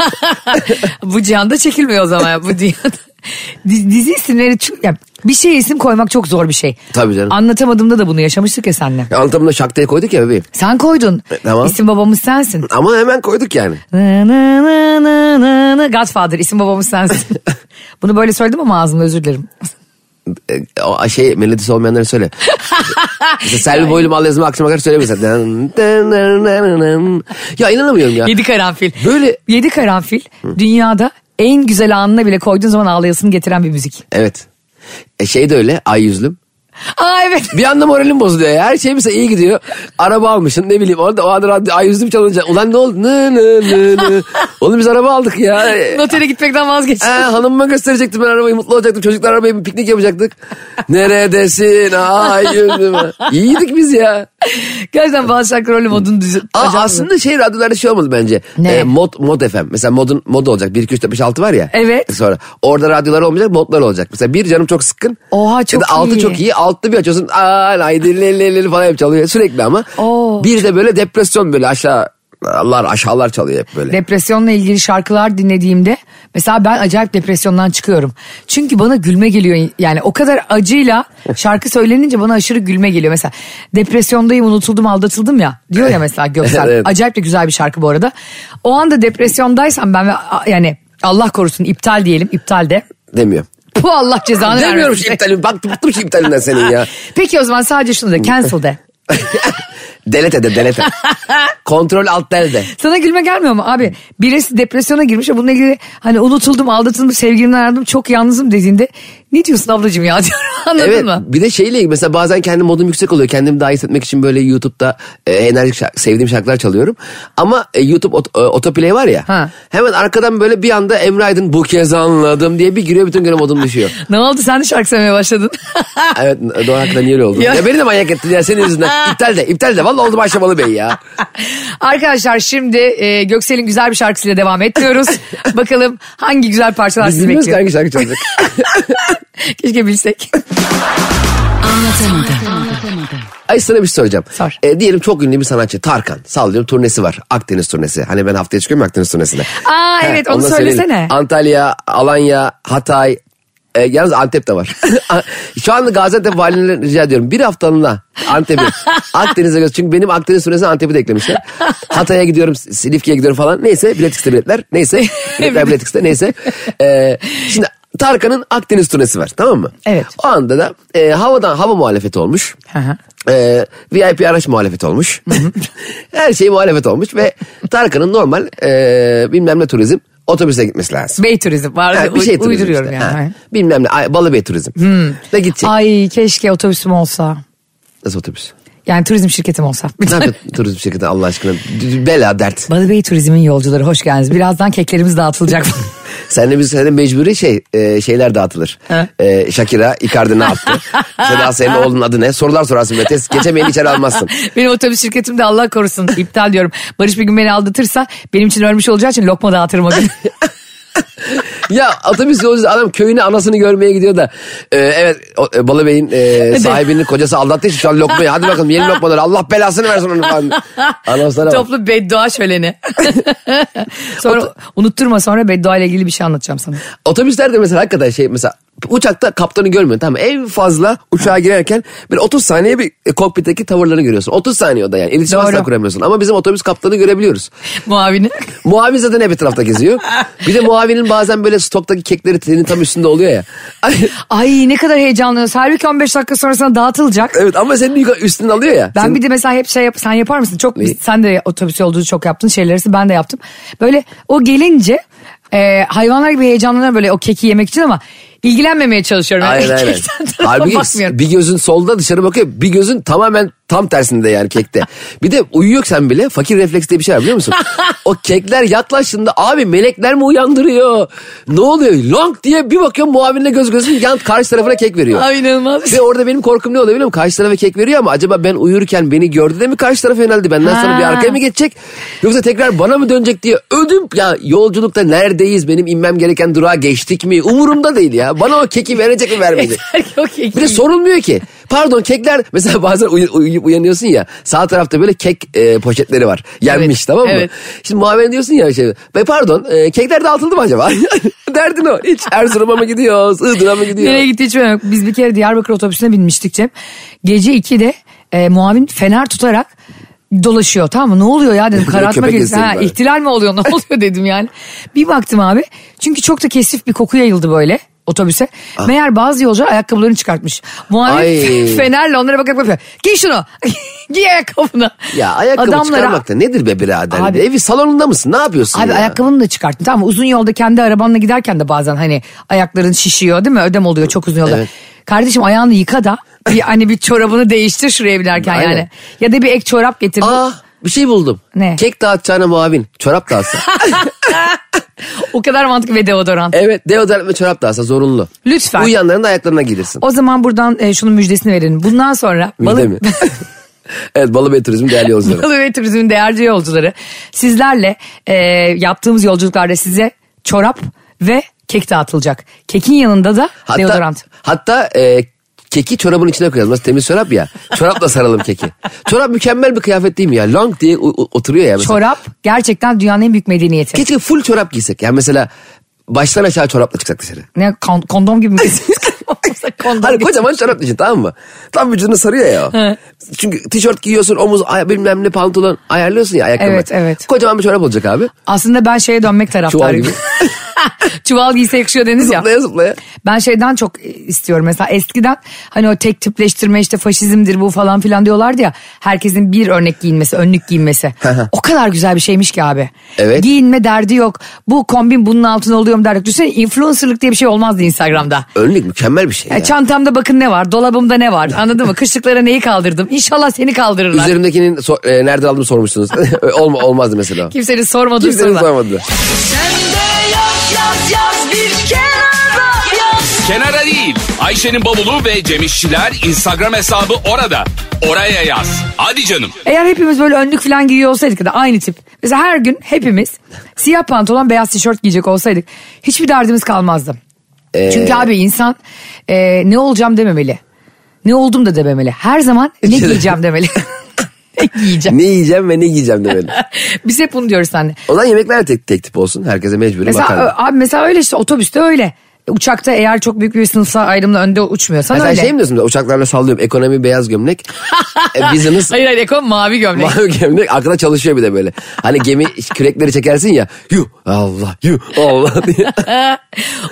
bu cihanda çekilmiyor o zaman. Bu cihanda. Di- Dizi isimleri çok- yani bir şey isim koymak çok zor bir şey.
Tabii canım.
Anlatamadığımda da bunu yaşamıştık ya seninle.
Anlatamında şak diye koyduk ya bebeğim.
Sen koydun.
E, tamam.
İsim babamız sensin.
Ama hemen koyduk yani.
Nı nı nı nı nı nı. Godfather isim babamız sensin. Bunu böyle söyledim ama ağzımda özür dilerim.
E, şey melodisi olmayanları söyle. Mesela Selvi Boylum al yazımı akşama kadar söyle mesela. Dın, dın, dın, dın, dın. Ya inanamıyorum ya.
Yedi karanfil.
Böyle-
Yedi karanfil dünyada en güzel anına bile koyduğun zaman ağlayasını getiren bir müzik.
Evet. E şey de öyle ay yüzlüm.
Aa evet.
Bir anda moralim bozuluyor ya. Her şey mesela iyi gidiyor. Araba almışsın ne bileyim orada o anda radyo ay çalınca. Ulan ne oldu? Nı nı nı nı. Oğlum biz araba aldık ya.
Notere gitmekten vazgeç.
Ee, hanımıma gösterecektim ben arabayı mutlu olacaktım. Çocuklar arabayı bir piknik yapacaktık. Neredesin ay yüzlüm. İyiydik biz ya.
Gerçekten bazı şarkı rolü modunu düz...
Aa, aslında şey radyolarda şey olmalı bence.
Ne?
Ee, mod, mod FM. Mesela modun mod olacak. 1, 2, 3, 4, 5, 6 var ya.
Evet.
Sonra orada radyolar olmayacak modlar olacak. Mesela bir canım çok sıkkın.
Oha, çok
ya da
iyi.
çok iyi. Altta bir açıyorsun. Aa haydi le le le falan hep çalıyor sürekli ama.
Oo.
Bir de böyle depresyon böyle aşağı Allah aşağılar çalıyor hep böyle.
Depresyonla ilgili şarkılar dinlediğimde mesela ben acayip depresyondan çıkıyorum. Çünkü bana gülme geliyor. Yani o kadar acıyla şarkı söylenince bana aşırı gülme geliyor. Mesela depresyondayım unutuldum aldatıldım ya diyor ya mesela Göksel.
Evet.
Acayip de güzel bir şarkı bu arada. O anda depresyondaysam ben yani Allah korusun iptal diyelim iptal de.
Demiyor.
Bu Allah cezanı
Demiyorum
vermesin.
şu iptalim. Bak bıktım şu iptalinden senin ya.
Peki o zaman sadece şunu de cancel de.
delete de delete. Kontrol alt del de.
Sana gülme gelmiyor mu abi? Birisi depresyona girmiş ve bununla ilgili hani unutuldum, aldatıldım, sevgilimden ayrıldım, çok yalnızım dediğinde ne diyorsun ablacığım ya diyorum anladın
Evet
mı?
bir de şeyle ilgili mesela bazen kendi modum yüksek oluyor. Kendimi daha iyi hissetmek için böyle YouTube'da e, enerjik şarkı, sevdiğim şarkılar çalıyorum. Ama e, YouTube ot, e, autoplay var ya.
Ha.
Hemen arkadan böyle bir anda Emre Aydın bu kez anladım diye bir giriyor bütün gün modum düşüyor.
Ne oldu sen de şarkı söylemeye başladın?
evet Doğan hakikaten niye öyle oldu?
Ya.
Ya. beni de manyak ettin ya senin yüzünden. İptal de iptal de. Valla oldu Ayşemalı Bey ya.
Arkadaşlar şimdi e, Göksel'in güzel bir şarkısıyla devam etmiyoruz. Bakalım hangi güzel parçalar
Biz
sizi bekliyor.
hangi şarkı çalacak.
Keşke bilsek.
Ay sana bir şey söyleyeceğim.
Sor.
E, diyelim çok ünlü bir sanatçı Tarkan. Sallıyorum turnesi var. Akdeniz turnesi. Hani ben haftaya çıkıyorum Akdeniz turnesine.
Aa evet onu söylesene.
Antalya, Alanya, Hatay. E, yalnız Antep de var. Şu anda Gaziantep valiliğine rica ediyorum. Bir haftalığına Antep'i Akdeniz'e göz. Çünkü benim Akdeniz turnesine Antep'i de eklemişler. Hatay'a gidiyorum, Silifke'ye gidiyorum falan. Neyse bilet biletler. Neyse biletler bilet neyse. E, şimdi Tarkan'ın Akdeniz turnesi var tamam mı?
Evet.
O anda da e, havadan hava muhalefeti olmuş.
Hı hı.
E, VIP araç muhalefeti olmuş. Her şey muhalefet olmuş ve Tarkan'ın normal e, bilmem ne turizm Otobüse gitmesi lazım.
Bey turizm var.
Ha, bir şey turizm
uyduruyorum
işte.
yani.
Ha. Bilmem ne ay, turizm. Ve gidecek.
Ay keşke otobüsüm olsa.
Nasıl otobüs?
Yani turizm şirketim olsa.
Ne yapıyor turizm şirketi Allah aşkına? Bela dert.
Balıbey Turizm'in yolcuları hoş geldiniz. Birazdan keklerimiz dağıtılacak.
Seninle biz seninle mecburi şey e, şeyler dağıtılır. E, Shakira Icardi ne yaptı? Seda senin oğlunun adı ne? Sorular sorarsın. Test, geçemeyeni içeri almazsın.
benim otobüs şirketim de Allah korusun iptal diyorum. Barış bir gün beni aldatırsa benim için ölmüş olacağı için lokma dağıtırım o gün.
ya otobüs yolcusu adam köyüne anasını görmeye gidiyor da. e, evet o, e, Balıbey'in e, sahibinin kocası aldattığı için şu an lokmayı. Hadi bakalım yeni lokmaları. Allah belasını versin onu falan. Anonslara bak.
Toplu beddua şöleni. sonra unutturma sonra beddua ile ilgili bir şey anlatacağım sana.
Otobüslerde mesela hakikaten şey mesela uçakta kaptanı görmüyorsun tamam? En fazla uçağa girerken bir 30 saniye bir kokpitteki tavırlarını görüyorsun. 30 saniye o da yani. İletişim asla kuramıyorsun. Ama bizim otobüs kaptanı görebiliyoruz.
Muavini.
Muavin zaten hep etrafta geziyor. Bir de muavinin bazen böyle stoktaki kekleri senin tam üstünde oluyor ya. Ay,
Ay ne kadar heyecanlıyız. Halbuki 15 dakika sonra sana dağıtılacak.
evet ama senin yukarı- üstünden alıyor ya.
Ben
Senin-
bir de mesela hep şey yap, sen yapar mısın? Çok
Neyi?
sen de otobüs yolculuğu çok yaptın şeyleri ben de yaptım. Böyle o gelince e, hayvanlar gibi heyecanlanıyorum böyle o keki yemek için ama ilgilenmemeye çalışıyorum. Yani
Aynen aynen.
kekten tarafa
Halbuki
bakmıyorum.
bir gözün solda dışarı bakıyor. Bir gözün tamamen tam tersinde yani kekte. Bir de uyuyorsan bile fakir refleks diye bir şey var biliyor musun? o kekler yaklaştığında abi melekler mi uyandırıyor? Ne oluyor? Long diye bir bakıyorum muavinle göz gözün yan karşı tarafına kek veriyor.
Ay inanılmaz.
Ve orada benim korkum ne oluyor biliyor musun? Karşı tarafa kek veriyor ama acaba ben uyurken beni gördü de mi karşı tarafa yöneldi? Benden sonra bir
Ha.
arkaya mı geçecek? Yoksa tekrar bana mı dönecek diye ödüm ya yolculukta neredeyiz? Benim inmem gereken durağa geçtik mi? Umurumda değil ya. Bana o keki verecek mi vermeyecek? Bir de sorulmuyor ki. Pardon kekler mesela bazen uy- uyuyup uyanıyorsun ya sağ tarafta böyle kek e, poşetleri var. Yenmiş
Evet,
tamam mı?
evet.
Şimdi muavin diyorsun ya şey. Be pardon e, kekler dağıtıldı mı acaba? Derdin o. Hiç Erzurum'a mı gidiyoruz? Iğdır'a mı gidiyoruz?
Nereye gitti hiç yok. Biz bir kere Diyarbakır otobüsüne binmiştik Cem. Gece 2'de e, muavin fener tutarak dolaşıyor tamam mı? Ne oluyor ya dedim karartma gezisi Ha, ihtilal mi oluyor ne oluyor dedim yani. Bir baktım abi çünkü çok da kesif bir koku yayıldı böyle otobüse. Meğer bazı yolcular ayakkabılarını çıkartmış.
Ay.
fenerle onlara bakarak bakıyor. Giy şunu. Giy ayakkabını.
Ya ayakkabı
Adamlara-
çıkarmak da nedir be birader?
Abi-
Evi salonunda mısın? Ne yapıyorsun
Abi
ya?
ayakkabını da çıkarttın tamam mı? Uzun yolda kendi arabanla giderken de bazen hani ayakların şişiyor değil mi? Ödem oluyor çok uzun yolda.
Evet.
Kardeşim ayağını yıka da bir hani bir çorabını değiştir şuraya binerken
Aynen.
yani. Ya da bir ek çorap getir.
Aa bir şey buldum.
Ne?
Kek dağıtacağına muavin. Çorap dağıtsa.
O kadar mantıklı ve deodorant.
evet deodorant ve çorap dağıtsa zorunlu.
Lütfen.
Uyuyanların da ayaklarına giydirsin.
O zaman buradan e, şunun müjdesini verelim. Bundan sonra
Müjde
balık,
mi? evet Balıbey Turizm değerli yolcuları.
balık ve turizmin değerli yolcuları sizlerle e, yaptığımız yolculuklarda size çorap ve kek dağıtılacak. Kekin yanında da
Hatta,
deodorant.
hatta e, keki çorabın içine koyalım. Nasıl temiz çorap ya. Çorapla saralım keki. Çorap mükemmel bir kıyafet değil mi ya? Long diye oturuyor ya mesela.
Çorap gerçekten dünyanın en büyük medeniyeti.
Keşke full çorap giysek. Yani mesela baştan aşağı çorapla çıksak dışarı.
Ne kon- kondom gibi mi? kondom
Hani kocaman çorap düşün tamam mı? Tam vücudunu sarıyor ya.
He.
Çünkü tişört giyiyorsun omuz ay, bilmem ne pantolon ayarlıyorsun ya ayakkabı.
Evet, evet.
Kocaman bir çorap olacak abi.
Aslında ben şeye dönmek taraftarıyım. Çuval giyse yakışıyor deniz ya.
Zıplaya zıplaya.
Ben şeyden çok istiyorum mesela eskiden hani o tek tipleştirme işte faşizmdir bu falan filan diyorlardı ya. Herkesin bir örnek giyinmesi, önlük giyinmesi. o kadar güzel bir şeymiş ki abi.
Evet.
Giyinme derdi yok. Bu kombin bunun altına oluyor mu derdi yok. Düşünsene influencerlık diye bir şey olmazdı Instagram'da.
Önlük mükemmel bir şey ya.
Ya çantamda bakın ne var, dolabımda ne var anladın mı? Kışlıklara neyi kaldırdım? İnşallah seni kaldırırlar.
Üzerimdekinin so- e, nereden aldığımı sormuşsunuz. Olma, olmazdı mesela.
Kimsenin sormadığı
Kimsenin
sorular.
Sormadı.
Kenara değil. Ayşe'nin bavulu ve Cemişçiler Instagram hesabı orada. Oraya yaz. Hadi canım.
Eğer hepimiz böyle önlük falan giyiyor olsaydık da aynı tip. Mesela her gün hepimiz siyah pantolon beyaz tişört giyecek olsaydık hiçbir derdimiz kalmazdı.
Ee,
Çünkü abi insan e, ne olacağım dememeli. Ne oldum da dememeli. Her zaman ne giyeceğim demeli. ne giyeceğim.
Ne yiyeceğim ve ne giyeceğim demeli.
Biz hep bunu diyoruz seninle.
O zaman yemekler de tek, tek tip olsun. Herkese mecburi
Mesela
makarna.
abi mesela öyle işte otobüste öyle. Uçakta eğer çok büyük bir sınıfsal ayrımla önde uçmuyorsan
sen
öyle.
şey mi diyorsun? Uçaklarla sallıyorum. Ekonomi beyaz gömlek. e, business
Hayır hayır ekon mavi gömlek.
mavi gömlek. Arkada çalışıyor bir de böyle. Hani gemi kürekleri çekersin ya. Yuh Allah yuh Allah diye.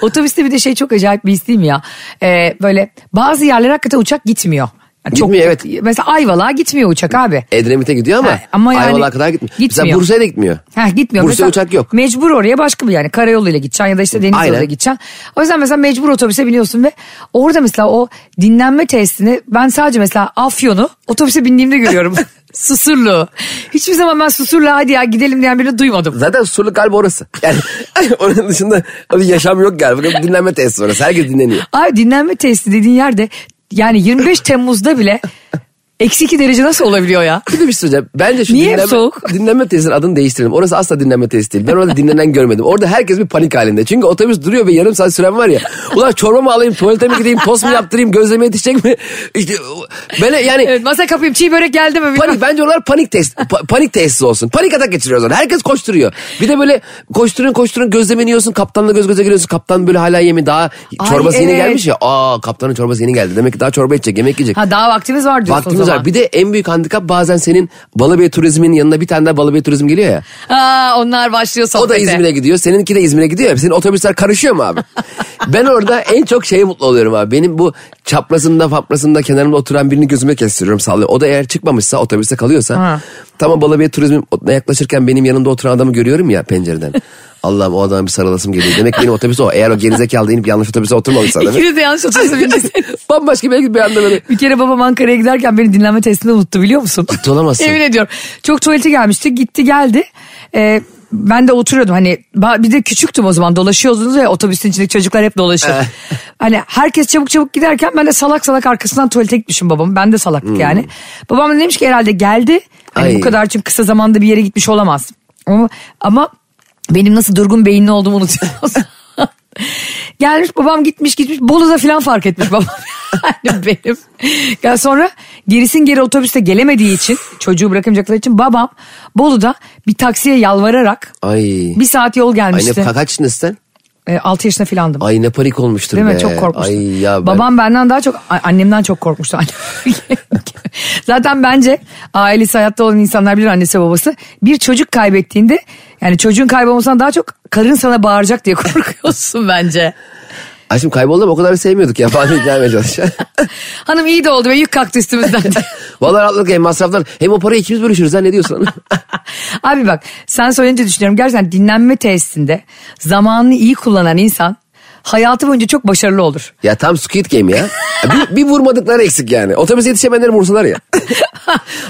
Otobüste bir de şey çok acayip bir his değil mi ya? Ee, böyle bazı yerlere hakikaten uçak gitmiyor. Yani
Gitmiyor, evet.
Mesela Ayvalık'a gitmiyor uçak abi.
Edremit'e gidiyor ama,
Ha, ama yani
Ayvalık'a kadar gitmiyor. Mesela
gitmiyor.
Bursa'ya da gitmiyor.
Ha gitmiyor.
Bursa'ya
Mesela
uçak yok.
Mecbur oraya başka bir yani karayoluyla gideceksin ya da işte deniz yoluyla gideceksin. O yüzden mesela mecbur otobüse biniyorsun ve orada mesela o dinlenme tesisini ben sadece mesela Afyon'u otobüse bindiğimde görüyorum. Susurlu. Hiçbir zaman ben Susurlu'ya hadi ya gidelim diyen birini duymadım.
Zaten surluk galiba orası. Yani onun dışında bir yaşam yok galiba. Dinlenme tesisi orası. Herkes dinleniyor.
Abi dinlenme tesisi dediğin yerde yani 25 Temmuz'da bile eksi 2 derece nasıl olabiliyor ya?
Bir de bir şey. Bence şu
Niye
dinlenme,
soğuk?
dinlenme tesisinin adını değiştirelim. Orası asla dinlenme tesisi değil. Ben orada dinlenen görmedim. Orada herkes bir panik halinde. Çünkü otobüs duruyor ve yarım saat süren var ya. Ulan çorba mı alayım, tuvalete mi gideyim, tost mu yaptırayım, gözleme yetişecek mi? İşte böyle yani
Evet masa kapayım çiğ börek geldi mi?
Panik bence onlar panik test pa- panik tesisi olsun. Panik atak geçiriyoruz onu. Herkes koşturuyor. Bir de böyle koşturun koşturun gözlemeni yiyorsun. Kaptanla göz göze geliyorsun. Kaptan böyle hala yemi daha
Ay,
çorbası yeni
evet.
gelmiş ya. Aa kaptanın çorbası yeni geldi. Demek ki daha çorba içecek, yemek yiyecek.
Ha daha vaktimiz var diyorsun
Vaktimiz
zaman.
Bir de en büyük handikap bazen senin Balıbey Turizm'in yanına bir tane daha Balıbey Turizm geliyor ya.
Aa, onlar başlıyor
O da
sohbete.
İzmir'e gidiyor. Seninki de İzmir'e gidiyor ya. Senin otobüsler karışıyor mu abi? ben orada en çok şeye mutlu oluyorum abi. Benim bu çaprazında faprasında kenarımda oturan birini gözüme kestiriyorum sallıyor. O da eğer çıkmamışsa otobüste kalıyorsa.
Ha.
Tamam Balıbey Turizm'e yaklaşırken benim yanımda oturan adamı görüyorum ya pencereden. Allah'ım o adama bir sarılasım geliyor. Demek ki benim otobüs o. Eğer o gerizekalı inip yanlış otobüse oturmamışsa.
İkiniz de yanlış otobüse bindiyseniz.
Bambaşka bir bir anda böyle.
Bir kere babam Ankara'ya giderken beni dinlenme testinde unuttu biliyor musun?
Ciddi olamazsın.
Yemin ediyorum. Çok tuvalete gelmişti gitti geldi. Ee, ben de oturuyordum hani bir de küçüktüm o zaman dolaşıyordunuz ya otobüsün içindeki çocuklar hep dolaşır.
Eh.
hani herkes çabuk çabuk giderken ben de salak salak arkasından tuvalete gitmişim babam. Ben de salaklık yani. Babam da demiş ki herhalde geldi. Hani
Hmm. Ay.
bu kadar çünkü kısa zamanda bir yere gitmiş olamaz. Ama, ama benim nasıl durgun beyinli olduğumu unutuyorsunuz. Gelmiş babam gitmiş gitmiş Bolu'da falan fark etmiş babam. Yani benim. Ya sonra gerisin geri otobüste gelemediği için çocuğu bırakamayacakları için babam Bolu'da bir taksiye yalvararak
Ay.
bir saat yol
Ay
gelmişti.
ne, kaç sen?
E, 6 yaşında filandım.
Ay ne panik olmuştur
Değil
be.
mi? Çok korkmuştum.
Ay ya ben...
Babam benden daha çok annemden çok korkmuştu. Zaten bence ailesi hayatta olan insanlar bilir annesi babası. Bir çocuk kaybettiğinde yani çocuğun kaybolmasından daha çok karın sana bağıracak diye korkuyorsun bence.
Ay şimdi kayboldu ama o kadar sevmiyorduk ya falan ikna etmeye çalışıyor.
Hanım iyi de oldu ve yük kalktı üstümüzden.
Vallahi rahatlık hem masraflar hem o parayı ikimiz bölüşürüz ha ne diyorsun?
Abi bak sen söyleyince düşünüyorum gerçekten dinlenme tesisinde zamanını iyi kullanan insan hayatı boyunca çok başarılı olur.
ya tam Squid Game ya. Bir, bir vurmadıkları eksik yani. Otobüse yetişemeyenleri vursalar ya.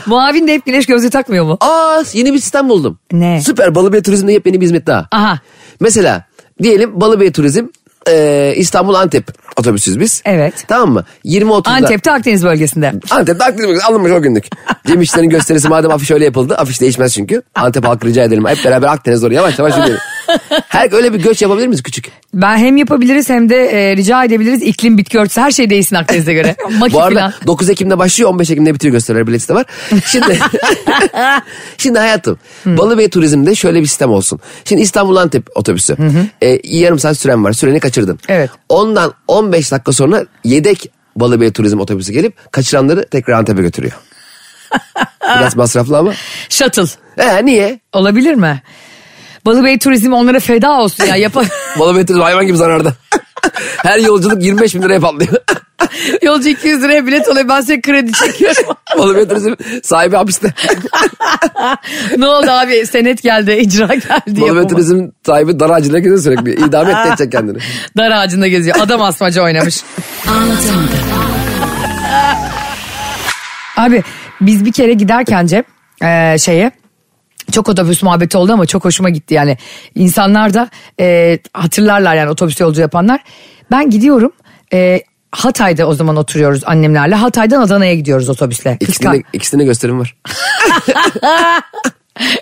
Muavin de hep güneş gözlüğü takmıyor mu?
Aa yeni bir sistem buldum.
Ne?
Süper Balıbey Turizm'de yepyeni bir hizmet daha.
Aha
Mesela diyelim Balıbey Turizm e, İstanbul Antep otobüsüz biz.
Evet.
Tamam mı? 20-30'da.
Antep'te Akdeniz bölgesinde.
Antep'te Akdeniz bölgesi alınmış o günlük. Cem İşler'in gösterisi madem afiş öyle yapıldı. Afiş değişmez çünkü. Antep halkı rica edelim. Hep beraber Akdeniz doğru yavaş yavaş yürüyelim. Her öyle bir göç yapabilir miyiz küçük?
Ben hem yapabiliriz hem de e, rica edebiliriz iklim bitki örtüsü her şey değişsin Akdeniz'e göre.
Bu arada
falan.
9 Ekim'de başlıyor 15 Ekim'de bitiyor gösteriler bileti de var. Şimdi şimdi hayatım Balıbey Turizm'de şöyle bir sistem olsun. Şimdi İstanbul Antep otobüsü. Ee, yarım saat süren var. Süreni kaçırdın.
Evet.
Ondan 15 dakika sonra yedek Balıbey Turizm otobüsü gelip kaçıranları tekrar Antep'e götürüyor. Biraz masraflı ama.
Shuttle.
Ee, niye?
Olabilir mi? Balıbey Turizm onlara feda olsun ya. Yap
Balıbey Turizm hayvan gibi zararda. Her yolculuk 25 bin liraya patlıyor.
Yolcu 200 liraya bilet oluyor. Ben size kredi çekiyorum.
Balıbey Turizm sahibi hapiste.
ne oldu abi? Senet geldi, icra geldi.
Balıbey
yapımı.
Turizm sahibi dar ağacına gidiyor sürekli. İdame etti edecek kendini.
Dar ağacında geziyor. Adam asmaca oynamış. Abi biz bir kere giderken Cem e, şeye çok otobüs muhabbeti oldu ama çok hoşuma gitti yani. İnsanlar da e, hatırlarlar yani otobüs yolcu yapanlar. Ben gidiyorum e, Hatay'da o zaman oturuyoruz annemlerle. Hatay'dan Adana'ya gidiyoruz otobüsle.
İkisinde, ikisinde gösterim var.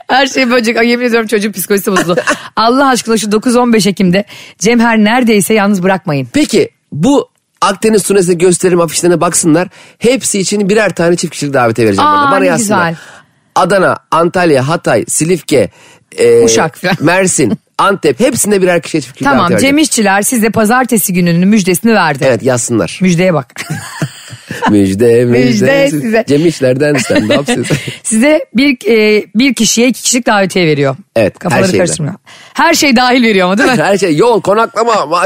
Her şey böcek. Ay, yemin ediyorum çocuğun psikolojisi bozuldu. Allah aşkına şu 9-15 Ekim'de Cemher neredeyse yalnız bırakmayın.
Peki bu Akdeniz turnesine gösterim afişlerine baksınlar. Hepsi için birer tane çift kişilik davete vereceğim.
Aa,
bana. Bana yazsınlar.
güzel.
Adana, Antalya, Hatay, Silifke, e,
Uşak falan.
Mersin, Antep hepsinde birer kişiye çift kişilik
Tamam. Cem İşçiler size pazartesi gününün müjdesini verdi.
Evet yazsınlar.
Müjdeye bak.
müjde, müjde,
Müjde
siz-
size.
Cem İşler'den stand up siz.
size bir e, bir kişiye iki kişilik davetiye veriyor.
Evet, her
Kafaları
şeyden.
karıştırmıyor. Her şey dahil veriyor ama değil mi?
Her şey yol, konaklama.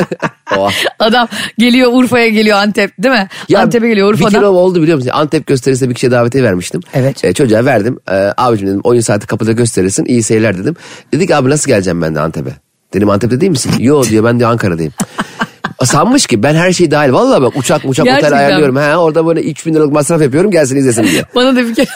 Oha.
Adam geliyor Urfa'ya geliyor Antep değil mi? Antep'e geliyor
Bir kere
Urfa'dan.
oldu biliyor musun? Antep gösterisinde bir kişiye davetiye vermiştim.
Evet.
E, çocuğa verdim. E, abicim dedim oyun saati kapıda gösterirsin. İyi seyirler dedim. Dedi ki abi nasıl geleceğim ben de Antep'e? Dedim Antep'te değil misin? Yo diyor ben de Ankara'dayım. Sanmış ki ben her şey dahil. Vallahi bak uçak uçak otel ayarlıyorum. Ha, orada böyle 3000 liralık masraf yapıyorum gelsin izlesin diye.
Bana da bir kere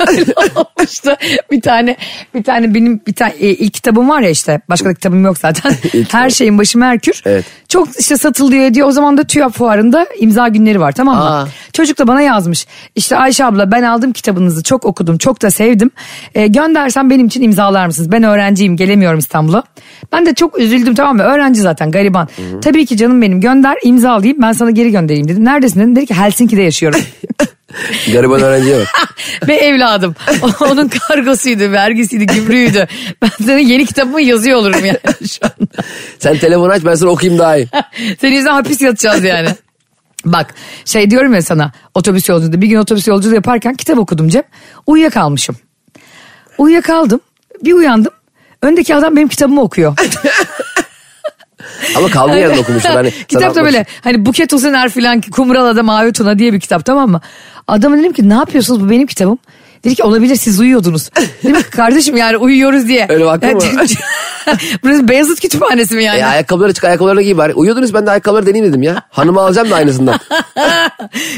olmuştu. Bir tane bir tane benim bir tane e, ilk kitabım var ya işte. Başka da kitabım yok zaten. Her şeyin başı Merkür.
Evet.
Çok işte satılıyor diye o zaman da TÜYAP fuarında imza günleri var tamam mı?
Aa.
Çocuk da bana yazmış. İşte Ayşe abla ben aldım kitabınızı çok okudum çok da sevdim. E, göndersem benim için imzalar mısınız? Ben öğrenciyim gelemiyorum İstanbul'a. Ben de çok üzüldüm tamam mı? Öğrenci zaten gariban. Tabii ki canım benim gönder imza alayım ben sana geri göndereyim dedim. Neredesin dedim. Dedi ki Helsinki'de yaşıyorum.
Gariban öğrenciye bak.
Ve evladım. Onun kargosuydu, vergisiydi, gümrüğüydü. Ben senin yeni kitabımı yazıyor olurum yani şu an.
Sen telefon aç ben sana okuyayım daha iyi.
Senin yüzünden hapis yatacağız yani. Bak şey diyorum ya sana otobüs yolculuğu. Bir gün otobüs yolculuğu yaparken kitap okudum Cem. Uyuyakalmışım. Uyuyakaldım. Bir uyandım. Öndeki adam benim kitabımı okuyor.
Ama kaldığı yerden okumuşlar. Hani
kitap da böyle hani Buket Uzener filan Kumrala'da Mavi Tuna diye bir kitap tamam mı? Adama dedim ki ne yapıyorsunuz bu benim kitabım. Dedi ki olabilir siz uyuyordunuz. Dedim ki kardeşim yani uyuyoruz diye.
Öyle baktın mı?
Burası Beyazıt Kütüphanesi mi yani?
E, ayakkabıları çık ayakkabılarını giy bari. Uyuyordunuz ben de ayakkabıları deneyeyim dedim ya. Hanımı alacağım da aynısından.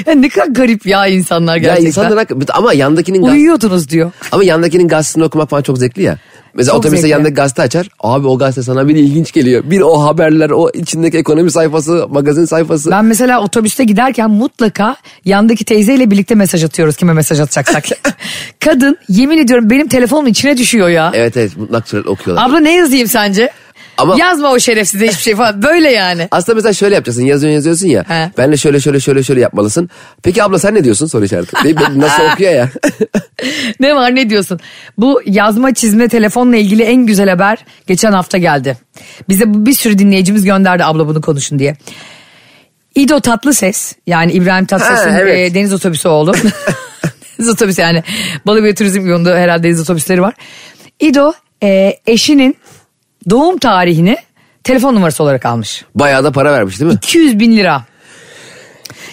Ya ne kadar garip ya insanlar
ya
gerçekten.
insanlar hak- ama yandakinin
Uyuyordunuz diyor.
ama yandakinin gazetesini okumak falan çok zevkli ya. Mesela
Çok
otobüste
zevkli.
yandaki gazete açar. Abi o gazete sana bir ilginç geliyor. Bir o haberler, o içindeki ekonomi sayfası, magazin sayfası.
Ben mesela otobüste giderken mutlaka yandaki teyzeyle birlikte mesaj atıyoruz kime mesaj atacaksak. Kadın yemin ediyorum benim telefonumun içine düşüyor ya.
Evet evet mutlak suretle okuyorlar.
Abla ne yazayım sence?
Ama-
Yazma o şerefsize hiçbir şey falan. Böyle yani.
Aslında mesela şöyle yapacaksın yazıyorsun yazıyorsun ya.
He.
Ben de şöyle şöyle şöyle şöyle yapmalısın. Peki abla sen ne diyorsun soru işareti. Nasıl okuyor ya.
ne var ne diyorsun? Bu yazma çizme telefonla ilgili en güzel haber geçen hafta geldi. Bize bir sürü dinleyicimiz gönderdi abla bunu konuşun diye. İdo Tatlıses yani İbrahim Tatlıses'in
Ha, evet.
e, deniz otobüsü oğlu. deniz otobüsü yani Balıbey Turizm Yolu'nda herhalde deniz otobüsleri var. İdo e, eşinin doğum tarihini telefon numarası olarak almış.
Bayağı da para vermiş değil mi?
200 bin lira.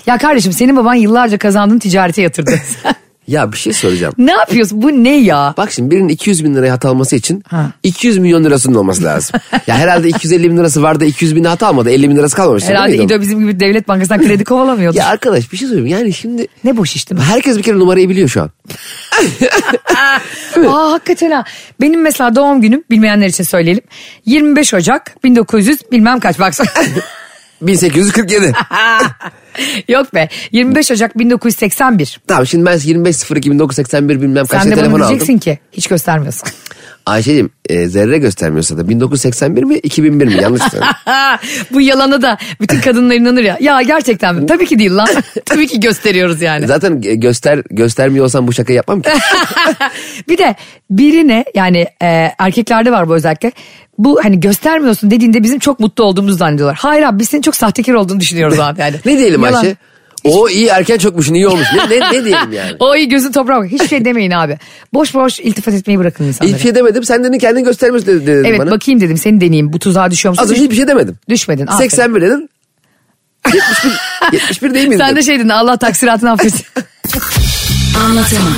Ya kardeşim senin baban yıllarca kazandığın ticarete yatırdı.
Ya bir şey soracağım.
ne yapıyorsun? Bu ne ya?
Bak şimdi birinin 200 bin liraya hata alması için
Ha.
200 milyon lirasının olması lazım. ya herhalde 250 bin lirası var da 200 bin hata almadı. 50 bin lirası kalmamış.
Herhalde? İdo bizim gibi devlet bankasından kredi kovalamıyordu.
Ya arkadaş bir şey söyleyeyim. Yani şimdi
Ne boş iş değil mi?
herkes bir kere numarayı biliyor şu an.
Aa hakikaten ha. Benim mesela doğum günüm bilmeyenler için söyleyelim. 25 Ocak 1900 bilmem kaç baksana.
1847.
Yok be 25 Ocak 1981.
tamam şimdi ben 25.02.1981 bilmem kaçta
Sen de
telefon
bana
aldım.
diyeceksin ki hiç göstermiyorsun.
Ayşe'cim e, zerre göstermiyorsa da 1981 mi 2001 mi yanlış.
Bu yalana da bütün kadınlar inanır ya. Ya gerçekten mi? Tabii ki değil lan. Tabii ki gösteriyoruz yani.
Zaten göster göstermiyor olsam bu şakayı yapmam ki.
bir de birine yani e, erkeklerde var bu özellikle. Bu hani göstermiyorsun dediğinde bizim çok mutlu olduğumuzu zannediyorlar. Hayır abi biz senin çok sahtekar olduğunu düşünüyoruz abi yani.
ne diyelim
Yalan.
Ayşe? O iyi erken çokmuşsun iyi olmuş. Ne, ne, ne diyelim yani?
O iyi gözün toprağa bak. Hiçbir şey demeyin abi. Boş boş iltifat etmeyi bırakın insanlara.
Hiçbir şey demedim. Sen dedin kendini dedi, dedin
evet
bana.
bakayım dedim seni deneyeyim. Bu tuzağa düşüyor musun?
Az önce hiçbir şey demedim.
Düşmedin. aferin.
81 dedin. 71, 71 değil miydi?
Sen de şey dedin Allah taksiratını affetsin.
Anlatamadım.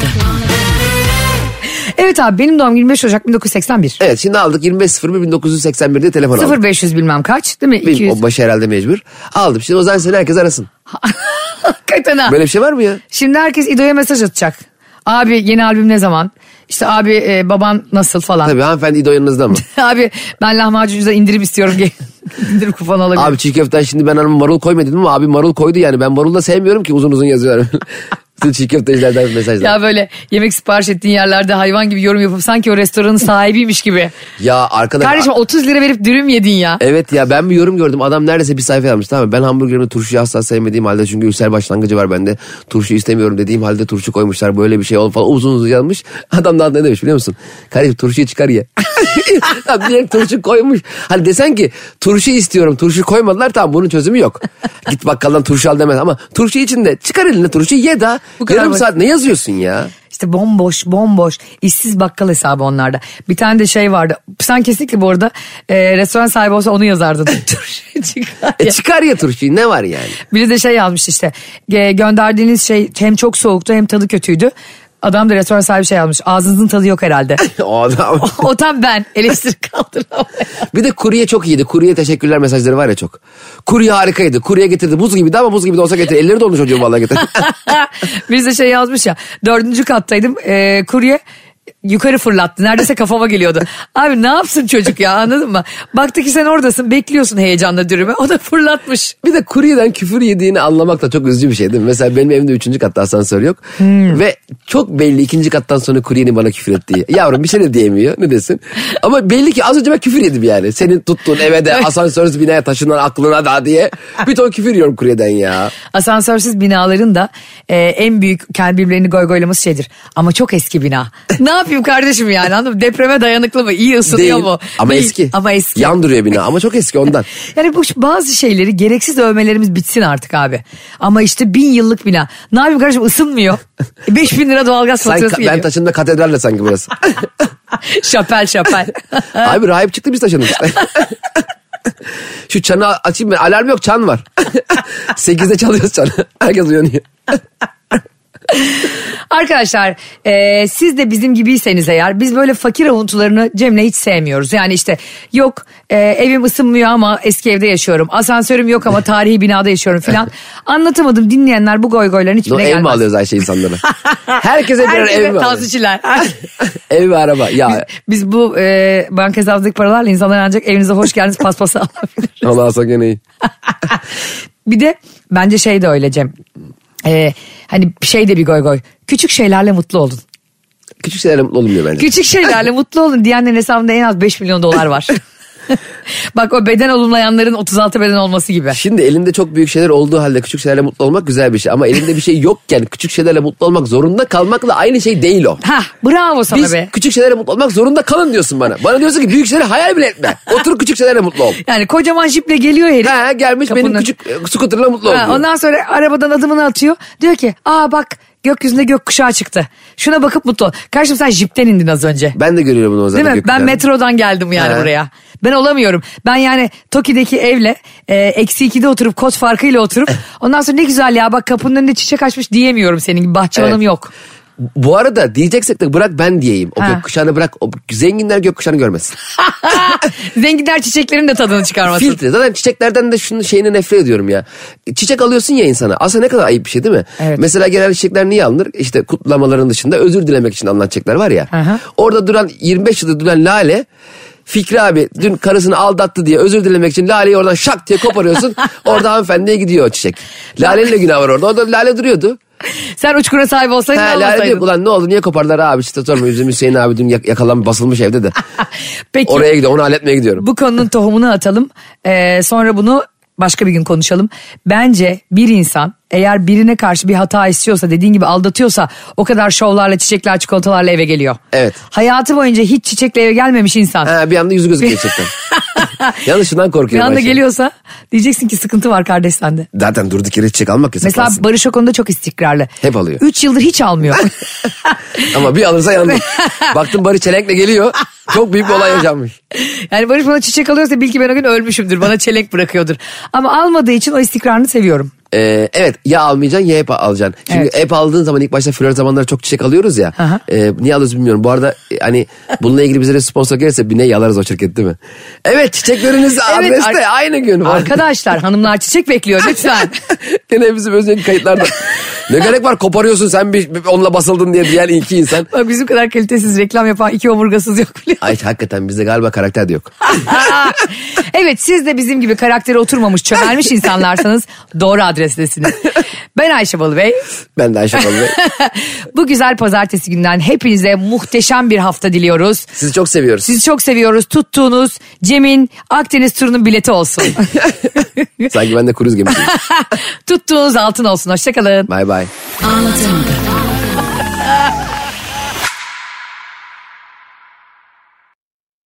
evet abi benim doğum günüm 25 Ocak 1981.
Evet şimdi aldık 25.01.1981'de telefon aldık.
0500 bilmem kaç değil mi?
Benim
200.
o başı herhalde mecbur. Aldım şimdi o zaman seni herkes arasın.
Hakikaten ha.
Böyle bir şey var mı ya?
Şimdi herkes İdo'ya mesaj atacak. Abi yeni albüm ne zaman? İşte abi e, baban nasıl falan.
Tabii hanımefendi İdo yanınızda mı?
abi ben lahmacuncuda indirim istiyorum. İndirim kuponu alabilirim.
abi çiğ köften şimdi ben hanım marul koyma dedim ama abi marul koydu yani. Ben marul da sevmiyorum ki uzun uzun yazıyorlar. Çiğ köftecilerden mesajlar. Ya,
Ya böyle yemek sipariş ettiğin yerlerde hayvan gibi yorum yapıp sanki o restoranın sahibiymiş gibi.
arkadaş...
Kardeşim 30 lira verip dürüm yedin ya.
Evet ya ben bir yorum gördüm. Adam neredeyse bir sayfa yazmış tamam mı? Ben hamburgerimi turşuyu asla sevmediğim halde çünkü ülser başlangıcı var bende. Turşu istemiyorum dediğim halde turşu koymuşlar. Böyle bir şey oldu falan uzun uzun yazmış. Adam da ne demiş biliyor musun? Kardeşim turşuyu çıkar ye. ya direkt turşu koymuş. Hani desen ki turşu istiyorum turşu koymadılar tamam bunun çözümü yok. Git bakkaldan turşu al demez ama turşu içinde çıkar eline turşu ye da
Bu kadar
yarım
basit.
saat ne yazıyorsun ya?
İşte bomboş bomboş işsiz bakkal hesabı onlarda. Bir tane de şey vardı. Sen kesinlikle bu arada e, restoran sahibi olsa onu yazardın. Turşu çıkar
E
ya.
çıkar ya turşuyu ne var yani?
Biri de şey yazmış işte e, gönderdiğiniz şey hem çok soğuktu hem tadı kötüydü. Adam da restoran sahibi şey yazmış ağzınızın tadı yok herhalde.
o adam.
o tam ben eleştiri kaldıramaya.
Bir de kurye çok iyiydi. Kurye teşekkürler mesajları var ya çok. Kurye harikaydı. Kurye getirdi. Buz gibiydi ama buz gibi de olsa getir. Elleri dolmuş çocuğum vallahi getir.
Birisi de şey yazmış ya dördüncü kattaydım e, kurye yukarı fırlattı. Neredeyse kafama geliyordu. Abi ne yapsın çocuk ya anladın mı? Baktı ki sen oradasın bekliyorsun heyecanla dürümü. O da fırlatmış.
bir de kuryeden küfür yediğini anlamak da çok üzücü bir şey değil mi? Mesela benim evimde üçüncü katta asansör yok. Ve çok belli ikinci kattan sonra kuryenin bana küfür ettiği. Yavrum bir şey de diyemiyor ne desin. Ama belli ki az önce ben küfür yedim yani. Senin tuttuğun eve de asansörsüz binaya taşınan aklına da diye. Bir ton küfür yiyorum kuryeden ya.
Asansörsüz binaların da e, en büyük kendi birbirlerini goygoylaması şeydir. Ama çok eski bina. ne yapayım kardeşim yani anladın mı? Depreme dayanıklı mı? İyi ısınıyor
Değil.
mu?
Ama
Değil.
eski.
Ama eski.
Yan duruyor bina ama çok eski ondan.
Yani bu bazı şeyleri gereksiz övmelerimiz bitsin artık abi. Ama işte bin yıllık bina. Ne yapayım kardeşim ısınmıyor. 5 bin lira doğalgaz faturası
ben
geliyor.
taşınma katedralle sanki burası.
şapel şapel.
Abi rahip çıktı biz taşındık işte. Şu çanı açayım ben. Alarm yok çan var. Sekizde çalıyoruz çanı. Herkes uyanıyor.
Arkadaşlar e, siz de bizim gibiyseniz eğer biz böyle fakir avuntularını Cem'le hiç sevmiyoruz. Yani işte yok e, evim ısınmıyor ama eski evde yaşıyorum. Asansörüm yok ama tarihi binada yaşıyorum filan. Anlatamadım dinleyenler bu goygoyların
No,
hiçbirine
ev mi
gelmez.
alıyoruz Ayşe insanlara? Herkese birer ev mi
tavsiyeler.
Ev ve araba. Ya
Biz bu e, banka hesabındaki paralarla insanlar ancak evinize hoş geldiniz paspası alabilir.
Allah alsa gene iyi.
Bir de bence şey de öyle Cem. E, hani şey de bir goy goy. Küçük şeylerle mutlu olun.
Küçük şeylerle mutlu olunmuyor bence.
Küçük şeylerle mutlu olun diyenlerin hesabında en az 5 milyon dolar var. Bak o beden olumlayanların 36 beden olması gibi.
Şimdi elinde çok büyük şeyler olduğu halde küçük şeylerle mutlu olmak güzel bir şey. Ama elinde bir şey yokken küçük şeylerle mutlu olmak zorunda kalmakla aynı şey değil o.
Ha bravo sana
Biz
be.
küçük şeylerle mutlu olmak zorunda kalın diyorsun bana. Bana diyorsun ki büyük şeyleri hayal bile etme. Otur küçük şeylerle mutlu ol.
Yani kocaman jiple geliyor herif.
Ha gelmiş
Kapının-
benim küçük e, skuterla mutlu ol.
Ha,
diyor.
ondan sonra arabadan adımını atıyor. Diyor ki aa bak gökyüzünde gökkuşağı çıktı. Şuna bakıp mutlu ol. Kardeşim sen jipten indin az önce.
Ben de görüyorum bunu o zaman.
Değil mi? Ben
gökyüzünden.
metrodan geldim yani
Ha.
buraya. Ben olamıyorum. Ben yani Toki'deki evle e, eksi ikide oturup kot farkıyla oturup ondan sonra ne güzel ya bak kapının önünde çiçek açmış diyemiyorum senin gibi bahçıvanım
Evet.
yok.
Bu arada diyeceksek de bırak ben diyeyim. O
Ha.
gökkuşağını bırak. O zenginler gökkuşağını görmesin.
Zenginler çiçeklerin de tadını çıkarmasın.
Filtre. Zaten çiçeklerden de şunun şeyini nefret ediyorum ya. Çiçek alıyorsun ya insana. Aslında ne kadar ayıp bir şey değil mi?
Evet.
Mesela genel çiçekler niye alınır? İşte kutlamaların dışında özür dilemek için alınan çiçekler var ya.
Hı.
Orada duran 25 yıldır duran lale Fikri abi dün karısını aldattı diye özür dilemek için laleyi oradan şak diye koparıyorsun. orada hanımefendiye gidiyor o çiçek. Lalenin de günahı var orada. Orada lale duruyordu.
Sen uçkura sahip olsaydın
lale
almasaydın.
diyor ulan ne oldu niye kopardılar abi işte sorma bizim Hüseyin abi dün yak- yakalanmış basılmış evde de.
Peki
Oraya gidiyor onu halletmeye gidiyorum.
bu konunun tohumunu atalım. Ee, sonra bunu başka bir gün konuşalım. Bence bir insan eğer birine karşı bir hata istiyorsa dediğin gibi aldatıyorsa o kadar şovlarla çiçekler çikolatalarla eve geliyor.
Evet.
Hayatı boyunca hiç çiçekle eve gelmemiş insan.
Ha, bir anda yüzü gözüküyor çiçekten. Yalnız şundan
bir
korkuyorum.
anda geliyorsa diyeceksin ki sıkıntı var kardeş sende.
Zaten durduk yere çiçek almak yasak.
Mesela
aslında.
Barış o konuda çok istikrarlı.
Hep alıyor.
Üç yıldır hiç almıyor.
Ama bir alırsa yandım. Baktım Barış çelenkle geliyor. Çok büyük bir olay yaşanmış.
yani Barış bana çiçek alıyorsa bil ki ben o gün ölmüşümdür. Bana çelenk bırakıyordur. Ama almadığı için o istikrarını seviyorum.
Ee, evet ya almayacaksın ya hep alacaksın. Çünkü
Evet.
hep aldığın zaman ilk başta flört zamanları çok çiçek alıyoruz ya.
Aha.
Ee, niye alıyoruz bilmiyorum. Bu arada e, hani bununla ilgili bize sponsor gelirse bir ne yalarız o şirket değil mi? Evet çiçekleriniz
Evet,
adreste aynı gün.
Arkadaşlar hanımlar çiçek bekliyor lütfen.
Gene bizim önceki kayıtlarda. ne gerek var koparıyorsun sen bir, bir onunla basıldın diye diyen iki insan.
Bak bizim kadar kalitesiz reklam yapan iki omurgasız yok biliyor
Ay hakikaten bizde galiba karakter de yok.
evet siz de bizim gibi karakteri oturmamış çömelmiş insanlarsanız doğru adrestesiniz. Ben Ayşe Balıbey.
Ben de Ayşe Balı Bey.
Bu güzel pazartesi günden hepinize muhteşem bir hafta diliyoruz.
Sizi çok seviyoruz.
Sizi çok seviyoruz. Tuttuğunuz Cem'in Akdeniz turunun bileti olsun.
Sanki ben de kruz gemisiyim.
Tuttuğunuz altın olsun. Hoşçakalın.
Bay bay.
Anlatamadım.